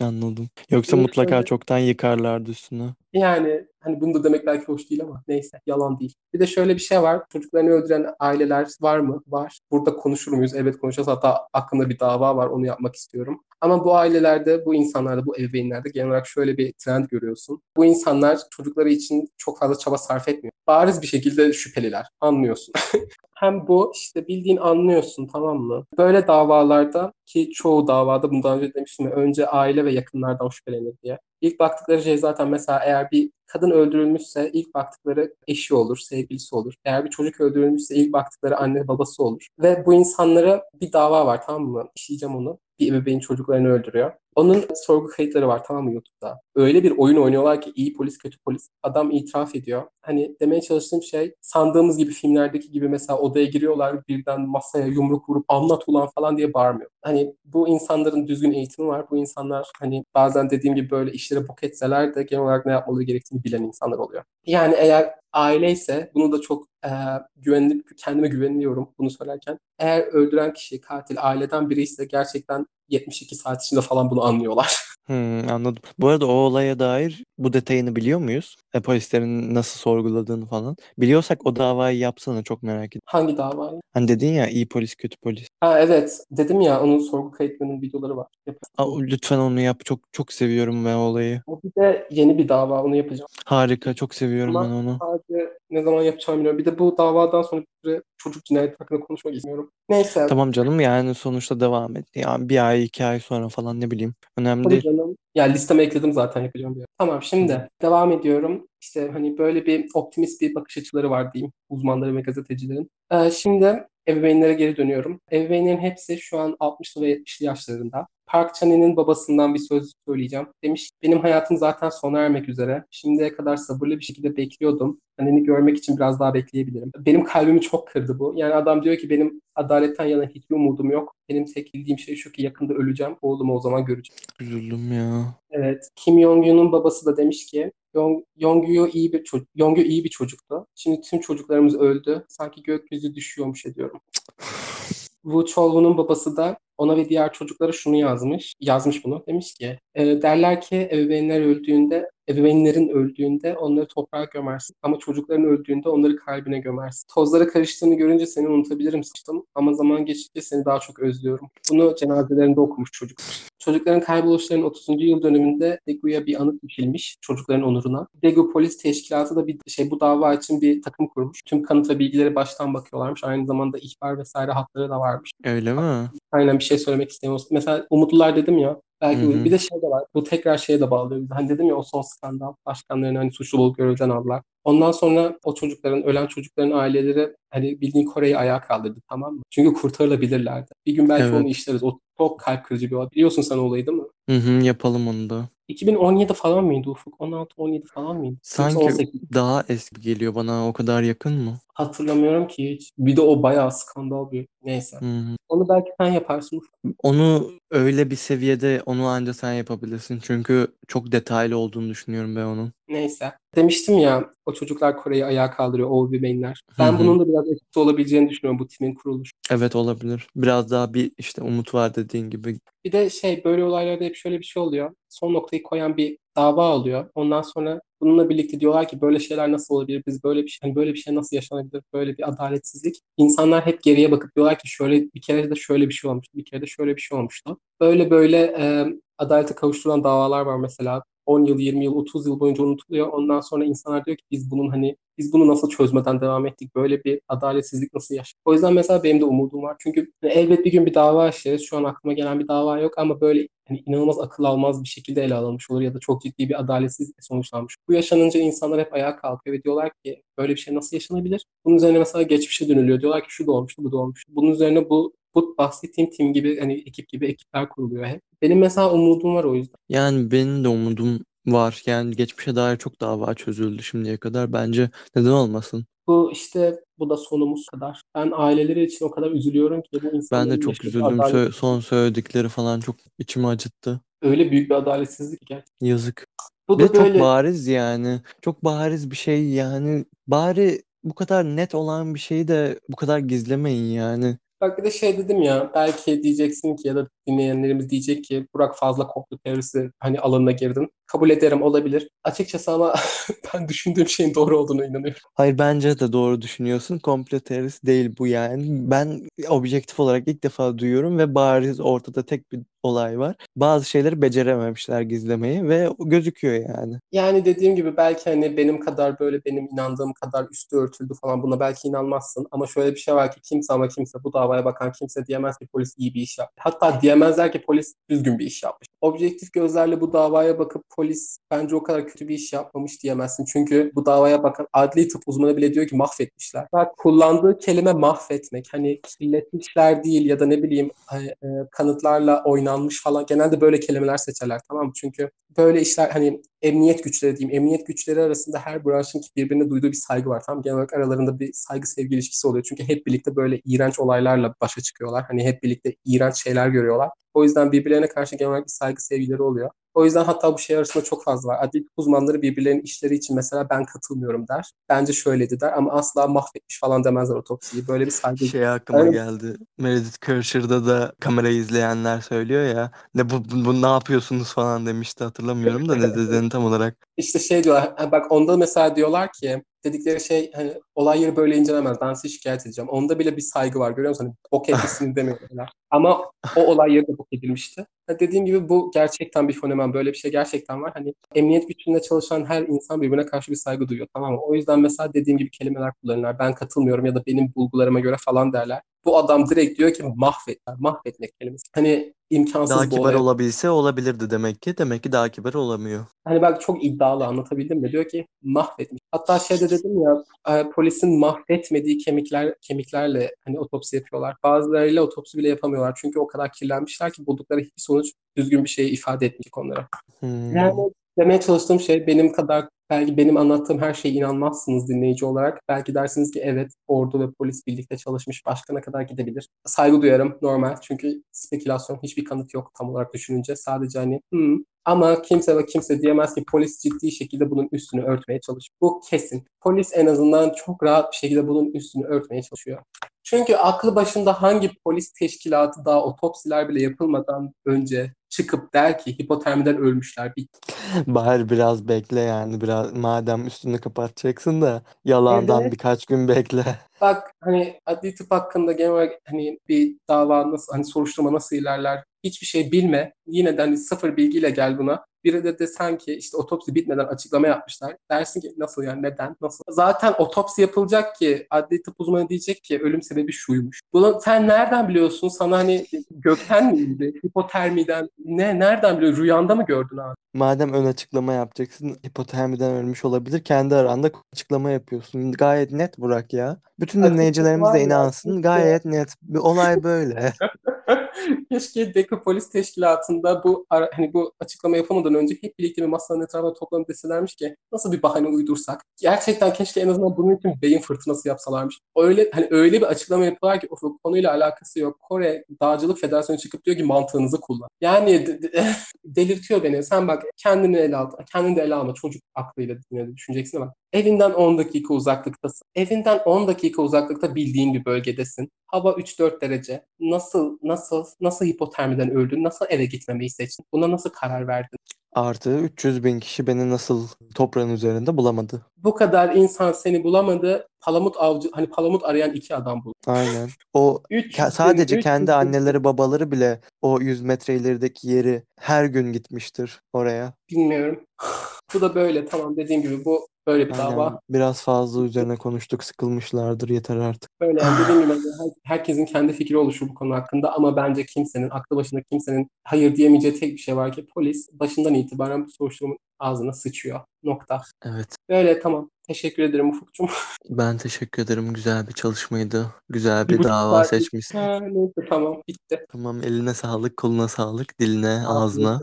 Anladım. Yoksa mutlaka çoktan yıkarlardı üstüne. Yani hani bunu da demek belki hoş değil ama neyse yalan değil. Bir de şöyle bir şey var. Çocuklarını öldüren aileler var mı? Var. Burada konuşur muyuz? Evet konuşacağız. Hatta aklımda bir dava var. Onu yapmak istiyorum. Ama bu ailelerde, bu insanlarda, bu ebeveynlerde genel olarak şöyle bir trend görüyorsun. Bu insanlar çocukları için çok fazla çaba sarf etmiyor. Bariz bir şekilde şüpheliler. Anlıyorsun. Hem bu işte bildiğin anlıyorsun tamam mı? Böyle davalarda ki çoğu davada bundan önce demiştim önce aile ve yakınlardan şüphelenir diye. İlk baktıkları şey zaten mesela eğer bir kadın öldürülmüşse ilk baktıkları eşi olur, sevgilisi olur. Eğer bir çocuk öldürülmüşse ilk baktıkları anne babası olur. Ve bu insanlara bir dava var tamam mı? İşleyeceğim onu. Bir ebeveyn çocuklarını öldürüyor. Onun sorgu kayıtları var tamam mı YouTube'da. Öyle bir oyun oynuyorlar ki iyi polis kötü polis. Adam itiraf ediyor. Hani demeye çalıştığım şey sandığımız gibi filmlerdeki gibi mesela odaya giriyorlar birden masaya yumruk vurup anlat ulan falan diye bağırmıyor. Hani bu insanların düzgün eğitimi var. Bu insanlar hani bazen dediğim gibi böyle işlere bok etseler de genel olarak ne yapmaları gerektiğini bilen insanlar oluyor. Yani eğer aile ise bunu da çok e, güvenli, kendime güveniyorum bunu söylerken. Eğer öldüren kişi katil aileden biri ise gerçekten 72 saat içinde falan bunu anlıyorlar. Hmm, anladım. Bu arada o olaya dair bu detayını biliyor muyuz? E, polislerin nasıl sorguladığını falan. Biliyorsak o davayı yapsana çok merak ettim. Hangi davayı? Hani dedin ya iyi polis kötü polis. Ha evet dedim ya onun sorgu kayıtlarının videoları var. Yapacağım. Aa, lütfen onu yap. Çok çok seviyorum ben o olayı. O bir de yeni bir dava onu yapacağım. Harika. Çok seviyorum Ama ben onu. sadece ne zaman yapacağımı bilmiyorum. Bir de bu davadan sonra bir süre çocuk cinayeti hakkında konuşmak istiyorum. Neyse. Tamam canım yani sonuçta devam et. Yani bir ay iki ay sonra falan ne bileyim. Önemli Tabii değil. canım. Ya listeme ekledim zaten yapacağım bir. Tamam şimdi devam ediyorum. İşte hani böyle bir optimist bir bakış açıları var diyeyim uzmanların ve gazetecilerin. Ee, şimdi ebeveynlere geri dönüyorum. Ebeveynlerin hepsi şu an 60'lı ve 70'li yaşlarında. Park Chan-e'nin babasından bir söz söyleyeceğim. Demiş benim hayatım zaten sona ermek üzere. Şimdiye kadar sabırlı bir şekilde bekliyordum. Anneni görmek için biraz daha bekleyebilirim. Benim kalbimi çok kırdı bu. Yani adam diyor ki benim adaletten yana hiçbir umudum yok. Benim tek bildiğim şey şu ki yakında öleceğim. Oğlumu o zaman göreceğim. Üzüldüm ya. Evet. Kim Jong-un'un babası da demiş ki Yong Yongyu iyi bir çocuk. Yongyu iyi bir çocuktu. Şimdi tüm çocuklarımız öldü. Sanki gökyüzü düşüyormuş ediyorum. Wu Cholwu'nun babası da ona ve diğer çocuklara şunu yazmış. Yazmış bunu. Demiş ki e, derler ki ebeveynler öldüğünde ebeveynlerin öldüğünde onları toprağa gömersin. Ama çocukların öldüğünde onları kalbine gömersin. Tozlara karıştığını görünce seni unutabilirim sıçtım. Ama zaman geçtikçe seni daha çok özlüyorum. Bunu cenazelerinde okumuş çocuk. Çocukların kayboluşlarının 30. yıl dönümünde Daegu'ya bir anıt biçilmiş çocukların onuruna. Daegu Polis Teşkilatı da bir şey bu dava için bir takım kurmuş. Tüm kanıt ve bilgileri baştan bakıyorlarmış. Aynı zamanda ihbar vesaire hatları da varmış. Öyle mi? Aynen bir şey söylemek istemiyorum. Mesela Umutlular dedim ya. Belki Hı hı. bir de şey de var. Bu tekrar şeye de bağlıyor. Hani dedim ya o son skandal. Başkanlarını hani suçlu bulup görevden aldılar. Ondan sonra o çocukların, ölen çocukların aileleri hani bildiğin Kore'yi ayağa kaldırdı tamam mı? Çünkü kurtarılabilirlerdi. Bir gün belki Evet. onu işleriz. O çok kalp kırıcı bir olay. Biliyorsun sen olayı değil mi? Hı hı, yapalım onu da. 2017 falan mıydı Ufuk? 16-17 falan mıydı? Sanki 18. daha eski geliyor bana. O kadar yakın mı? Hatırlamıyorum ki hiç. Bir de o bayağı skandal bir. Neyse. Hı. Onu belki sen yaparsın. Onu öyle bir seviyede onu anca sen yapabilirsin. Çünkü çok detaylı olduğunu düşünüyorum ben onun. Neyse. Demiştim ya o çocuklar Kore'yi ayağa kaldırıyor o ebeveynler. Ben Hı hı. bunun da biraz etkisi olabileceğini düşünüyorum bu timin kuruluşu. Evet olabilir. Biraz daha bir işte umut var dediğin gibi. Bir de şey böyle olaylarda hep şöyle bir şey oluyor. Son noktayı koyan bir dava oluyor. Ondan sonra bununla birlikte diyorlar ki böyle şeyler nasıl olabilir? Biz böyle bir şey hani böyle bir şey nasıl yaşanabilir? Böyle bir adaletsizlik. İnsanlar hep geriye bakıp diyorlar ki şöyle bir kere de şöyle bir şey olmuştu. Bir kere de şöyle bir şey olmuştu. Böyle böyle e, adalete kavuşturulan davalar var mesela. 10 yıl, 20 yıl, 30 yıl boyunca unutuluyor. Ondan sonra insanlar diyor ki biz bunun hani biz bunu nasıl çözmeden devam ettik? Böyle bir adaletsizlik nasıl yaşadık? O yüzden mesela benim de umudum var. Çünkü hani elbet bir gün bir dava açarız. Şu an aklıma gelen bir dava yok ama böyle hani inanılmaz akıl almaz bir şekilde ele alınmış olur ya da çok ciddi bir adaletsizlikle sonuçlanmış. Bu yaşanınca insanlar hep ayağa kalkıyor ve diyorlar ki böyle bir şey nasıl yaşanabilir? Bunun üzerine mesela geçmişe dönülüyor. Diyorlar ki şu da olmuştu, bu da. Bunun üzerine bu bu bahsettiğim tim gibi hani ekip gibi ekipler kuruluyor hep. Benim mesela umudum var o yüzden. Yani benim de umudum var. Yani geçmişe dair çok dava çözüldü şimdiye kadar. Bence neden olmasın? Bu işte bu da sonumuz kadar. Ben aileleri için o kadar üzülüyorum ki bu Ben de çok üzüldüm. adalet- Sö- son söyledikleri falan çok içimi acıttı. öyle büyük bir adaletsizlik gerçekten. Yazık. Bu Ve da çok böyle bariz yani. Çok bariz bir şey yani. Bari bu kadar net olan bir şeyi de bu kadar gizlemeyin yani. Bak bir de şey dedim ya belki diyeceksin ki ya da dinleyenlerimiz diyecek ki Burak fazla komplo teorisi hani alanına girdin. Kabul ederim olabilir. Açıkçası ama ben düşündüğüm şeyin doğru olduğunu inanıyorum. Hayır bence de doğru düşünüyorsun. Komplo teorisi değil bu yani. Ben objektif olarak ilk defa duyuyorum ve bariz ortada tek bir olay var. Bazı şeyleri becerememişler gizlemeyi ve gözüküyor yani. Yani dediğim gibi belki hani benim kadar böyle benim inandığım kadar üstü örtüldü falan buna belki inanmazsın. Ama şöyle bir şey var ki kimse ama kimse bu davaya bakan kimse diyemez ki polis iyi bir iş yaptı. Hatta diyemezler ki polis düzgün bir iş yapmış. Objektif gözlerle bu davaya bakıp polis bence o kadar kötü bir iş yapmamış diyemezsin. Çünkü bu davaya bakan adli tıp uzmanı bile diyor ki mahvetmişler. Bak kullandığı kelime mahvetmek. Hani kirletmişler değil ya da ne bileyim hani, e, kanıtlarla oynanmış falan. Genelde böyle kelimeler seçerler tamam mı? Çünkü böyle işler hani emniyet güçleri diyeyim. Emniyet güçleri arasında her branşın birbirine duyduğu bir saygı var. Tamam genel olarak aralarında bir saygı sevgi ilişkisi oluyor. Çünkü hep birlikte böyle iğrenç olaylarla başa çıkıyorlar. Hani hep birlikte iğrenç şeyler görüyorlar. lá. O yüzden birbirlerine karşı genel olarak bir saygı sevgileri oluyor. O yüzden hatta bu şey arasında çok fazla var. Adli tıp uzmanları birbirlerinin işleri için mesela ben katılmıyorum der. Bence şöyledi der ama asla mahvetmiş falan demezler otopsiyi. Böyle bir saygı. Şey aklıma Evet. geldi. Meredith Kercher'da da kamerayı izleyenler söylüyor ya. Ne bu, bu, bu ne yapıyorsunuz falan demişti hatırlamıyorum da ne dediğini tam olarak. İşte şey diyorlar. Bak onda mesela diyorlar ki dedikleri şey hani olay yeri böyle incelemez. Ben sizi şikayet edeceğim. Onda bile bir saygı var. Görüyor musun? Hani bok etmişsiniz demiyorlar. Ama o olay yeri de edilmişti. Dediğim gibi bu gerçekten bir fenomen. Böyle bir şey gerçekten var. Hani emniyet gücünde çalışan her insan birbirine karşı bir saygı duyuyor. Tamam mı? O yüzden mesela dediğim gibi kelimeler kullanırlar. Ben katılmıyorum ya da benim bulgularıma göre falan derler. Bu adam direkt diyor ki mahvetler. Mahvetmek kelimesi. Hani imkansız Daha bu kibar olaya olabilse olabilirdi demek ki. Demek ki daha kibar olamıyor. Hani bak çok iddialı anlatabildim mi? Diyor ki mahvetmiş. Hatta şeyde dedim ya e, polisin mahvetmediği kemikler kemiklerle hani otopsi yapıyorlar. Bazılarıyla otopsi bile yapamıyorlar. Çünkü o kadar kirlenmişler ki buldukları hiçbir sonuç düzgün bir şeyi ifade etmeyecek onlara. Hmm. Yani demeye çalıştığım şey benim kadar belki benim anlattığım her şeye inanmazsınız dinleyici olarak. Belki dersiniz ki evet ordu ve polis birlikte çalışmış başkana kadar gidebilir. Saygı duyarım normal çünkü spekülasyon hiçbir kanıt yok tam olarak düşününce. Sadece hani hmm. Ama kimse ve kimse diyemez ki polis ciddi şekilde bunun üstünü örtmeye çalışıyor. Bu kesin. Polis en azından çok rahat bir şekilde bunun üstünü örtmeye çalışıyor. Çünkü aklı başında hangi polis teşkilatı daha otopsiler bile yapılmadan önce çıkıp der ki hipotermiden ölmüşler. Bir Bari biraz bekle yani biraz madem üstünü kapatacaksın da yalandan Evet. birkaç gün bekle. Bak hani adli tıp hakkında genel olarak hani bir dava nasıl hani soruşturma nasıl ilerler hiçbir şey bilme. Yine de hani sıfır bilgiyle gel buna. Biri de desen ki işte otopsi bitmeden açıklama yapmışlar. Dersin ki nasıl yani neden nasıl? Zaten otopsi yapılacak ki adli tıp uzmanı diyecek ki ölüm sebebi şuymuş. Bunu sen nereden biliyorsun? Sana hani gökten mi indi? Hipotermiden ne nereden biliyorsun? Rüyanda mı gördün abi? Madem ön açıklama yapacaksın, hipotermiden ölmüş olabilir. Kendi aranda açıklama yapıyorsun. Gayet net Burak ya. Bütün dinleyicilerimiz de inansın. Gayet net. Bir olay böyle. Keşke Deko Polis Teşkilatı'nda bu hani bu açıklama yapamadan önce hep birlikte bir masanın etrafına toplanıp deselermiş ki nasıl bir bahane uydursak. Gerçekten keşke en azından bunun için beyin fırtınası yapsalarmış. Öyle hani öyle bir açıklama yapıyorlar ki o konuyla alakası yok. Kore Dağcılık Federasyonu çıkıp diyor ki mantığınızı kullan. Yani de- de- delirtiyor beni. Sen bak kendini ele al. Kendini de ele alma. Çocuk aklıyla düşüneceksin ama Evinden 10 dakika uzaklıktasın. Evinden 10 dakika uzaklıkta bildiğin bir bölgedesin. Hava 3-4 derece. Nasıl nasıl nasıl hipotermiden öldün? Nasıl eve gitmemeyi seçtin? Buna nasıl karar verdin? Artı 300 bin kişi beni nasıl toprağın üzerinde bulamadı. Bu kadar insan seni bulamadı. Palamut avcı hani palamut arayan iki adam buldu. Aynen. O 300 ke- bin, sadece 300 kendi bin- anneleri babaları bile o 100 metre ilerideki yeri her gün gitmiştir oraya. bilmiyorum. bu da böyle tamam dediğim gibi bu böyle bir Aynen. dava. Biraz fazla üzerine konuştuk. Sıkılmışlardır. Yeter artık. Böyle yani dediğim gibi her- herkesin kendi fikri oluşur bu konu hakkında ama bence kimsenin, aklı başında kimsenin hayır diyemeyeceği tek bir şey var ki polis başından itibaren bu soruşturmanın ağzına sıçıyor. Nokta. Evet. Böyle tamam. Teşekkür ederim Ufukcuğum. Ben teşekkür ederim. Güzel bir çalışmaydı. Güzel Bir bir dava seçmişsin. Ha, neyse tamam bitti. Tamam. Eline sağlık, koluna sağlık, diline, ağzına.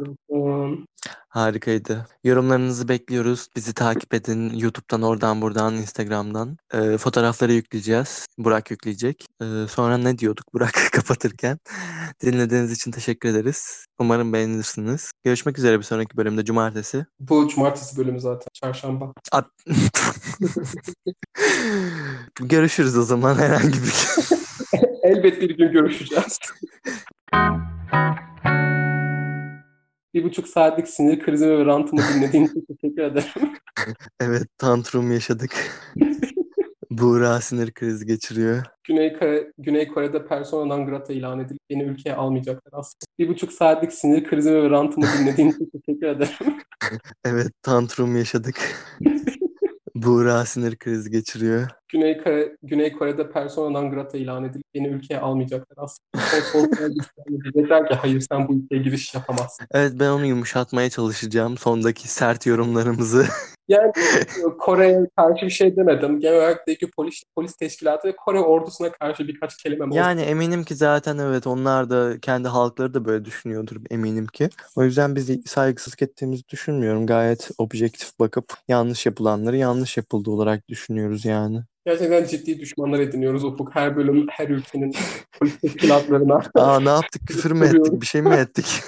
Harikaydı. Yorumlarınızı bekliyoruz. Bizi takip edin. YouTube'dan, oradan, buradan, Instagram'dan. Ee, fotoğrafları yükleyeceğiz. Burak yükleyecek. Ee, sonra ne diyorduk Burak kapatırken? Dinlediğiniz için teşekkür ederiz. Umarım beğenirsiniz. Görüşmek üzere bir sonraki bölümde Cumartesi. Bu cumartesi bölümü zaten. Çarşamba. At- Görüşürüz o zaman herhangi bir Elbet bir gün görüşeceğiz. bir buçuk saatlik sinir krizimi ve rantımı dinlediğin için teşekkür ederim. Evet, tantrum yaşadık. Buğra sinir krizi geçiriyor. Güney, Kore, Güney Kore'de persona non grata ilan edilip beni ülkeye almayacaklar aslında. Bir buçuk saatlik sinir krizimi ve rantımı dinlediğin için teşekkür ederim. Evet, tantrum yaşadık. Buğra sinir krizi geçiriyor. Güney, Kore, Güney Kore'de persona non grata ilan edilip yeni ülkeye almayacaklar aslında. Diyecekler ki hayır sen bu ülkeye giriş yapamazsın. Evet ben onu yumuşatmaya çalışacağım sondaki sert yorumlarımızı. Yani Kore'ye karşı bir şey demedim. Genel olarak belki polis, polis teşkilatı ve Kore ordusuna karşı birkaç kelimem oldu. Yani eminim ki zaten evet onlar da kendi halkları da böyle düşünüyordur eminim ki. O yüzden biz saygısızlık ettiğimizi düşünmüyorum. Gayet objektif bakıp yanlış yapılanları yanlış yapıldı olarak düşünüyoruz yani. Gerçekten ciddi düşmanlar ediniyoruz Ufuk. Her bölüm her ülkenin polis teşkilatlarına. Aa ne yaptık? Küfür mü ettik? Bir şey mi ettik?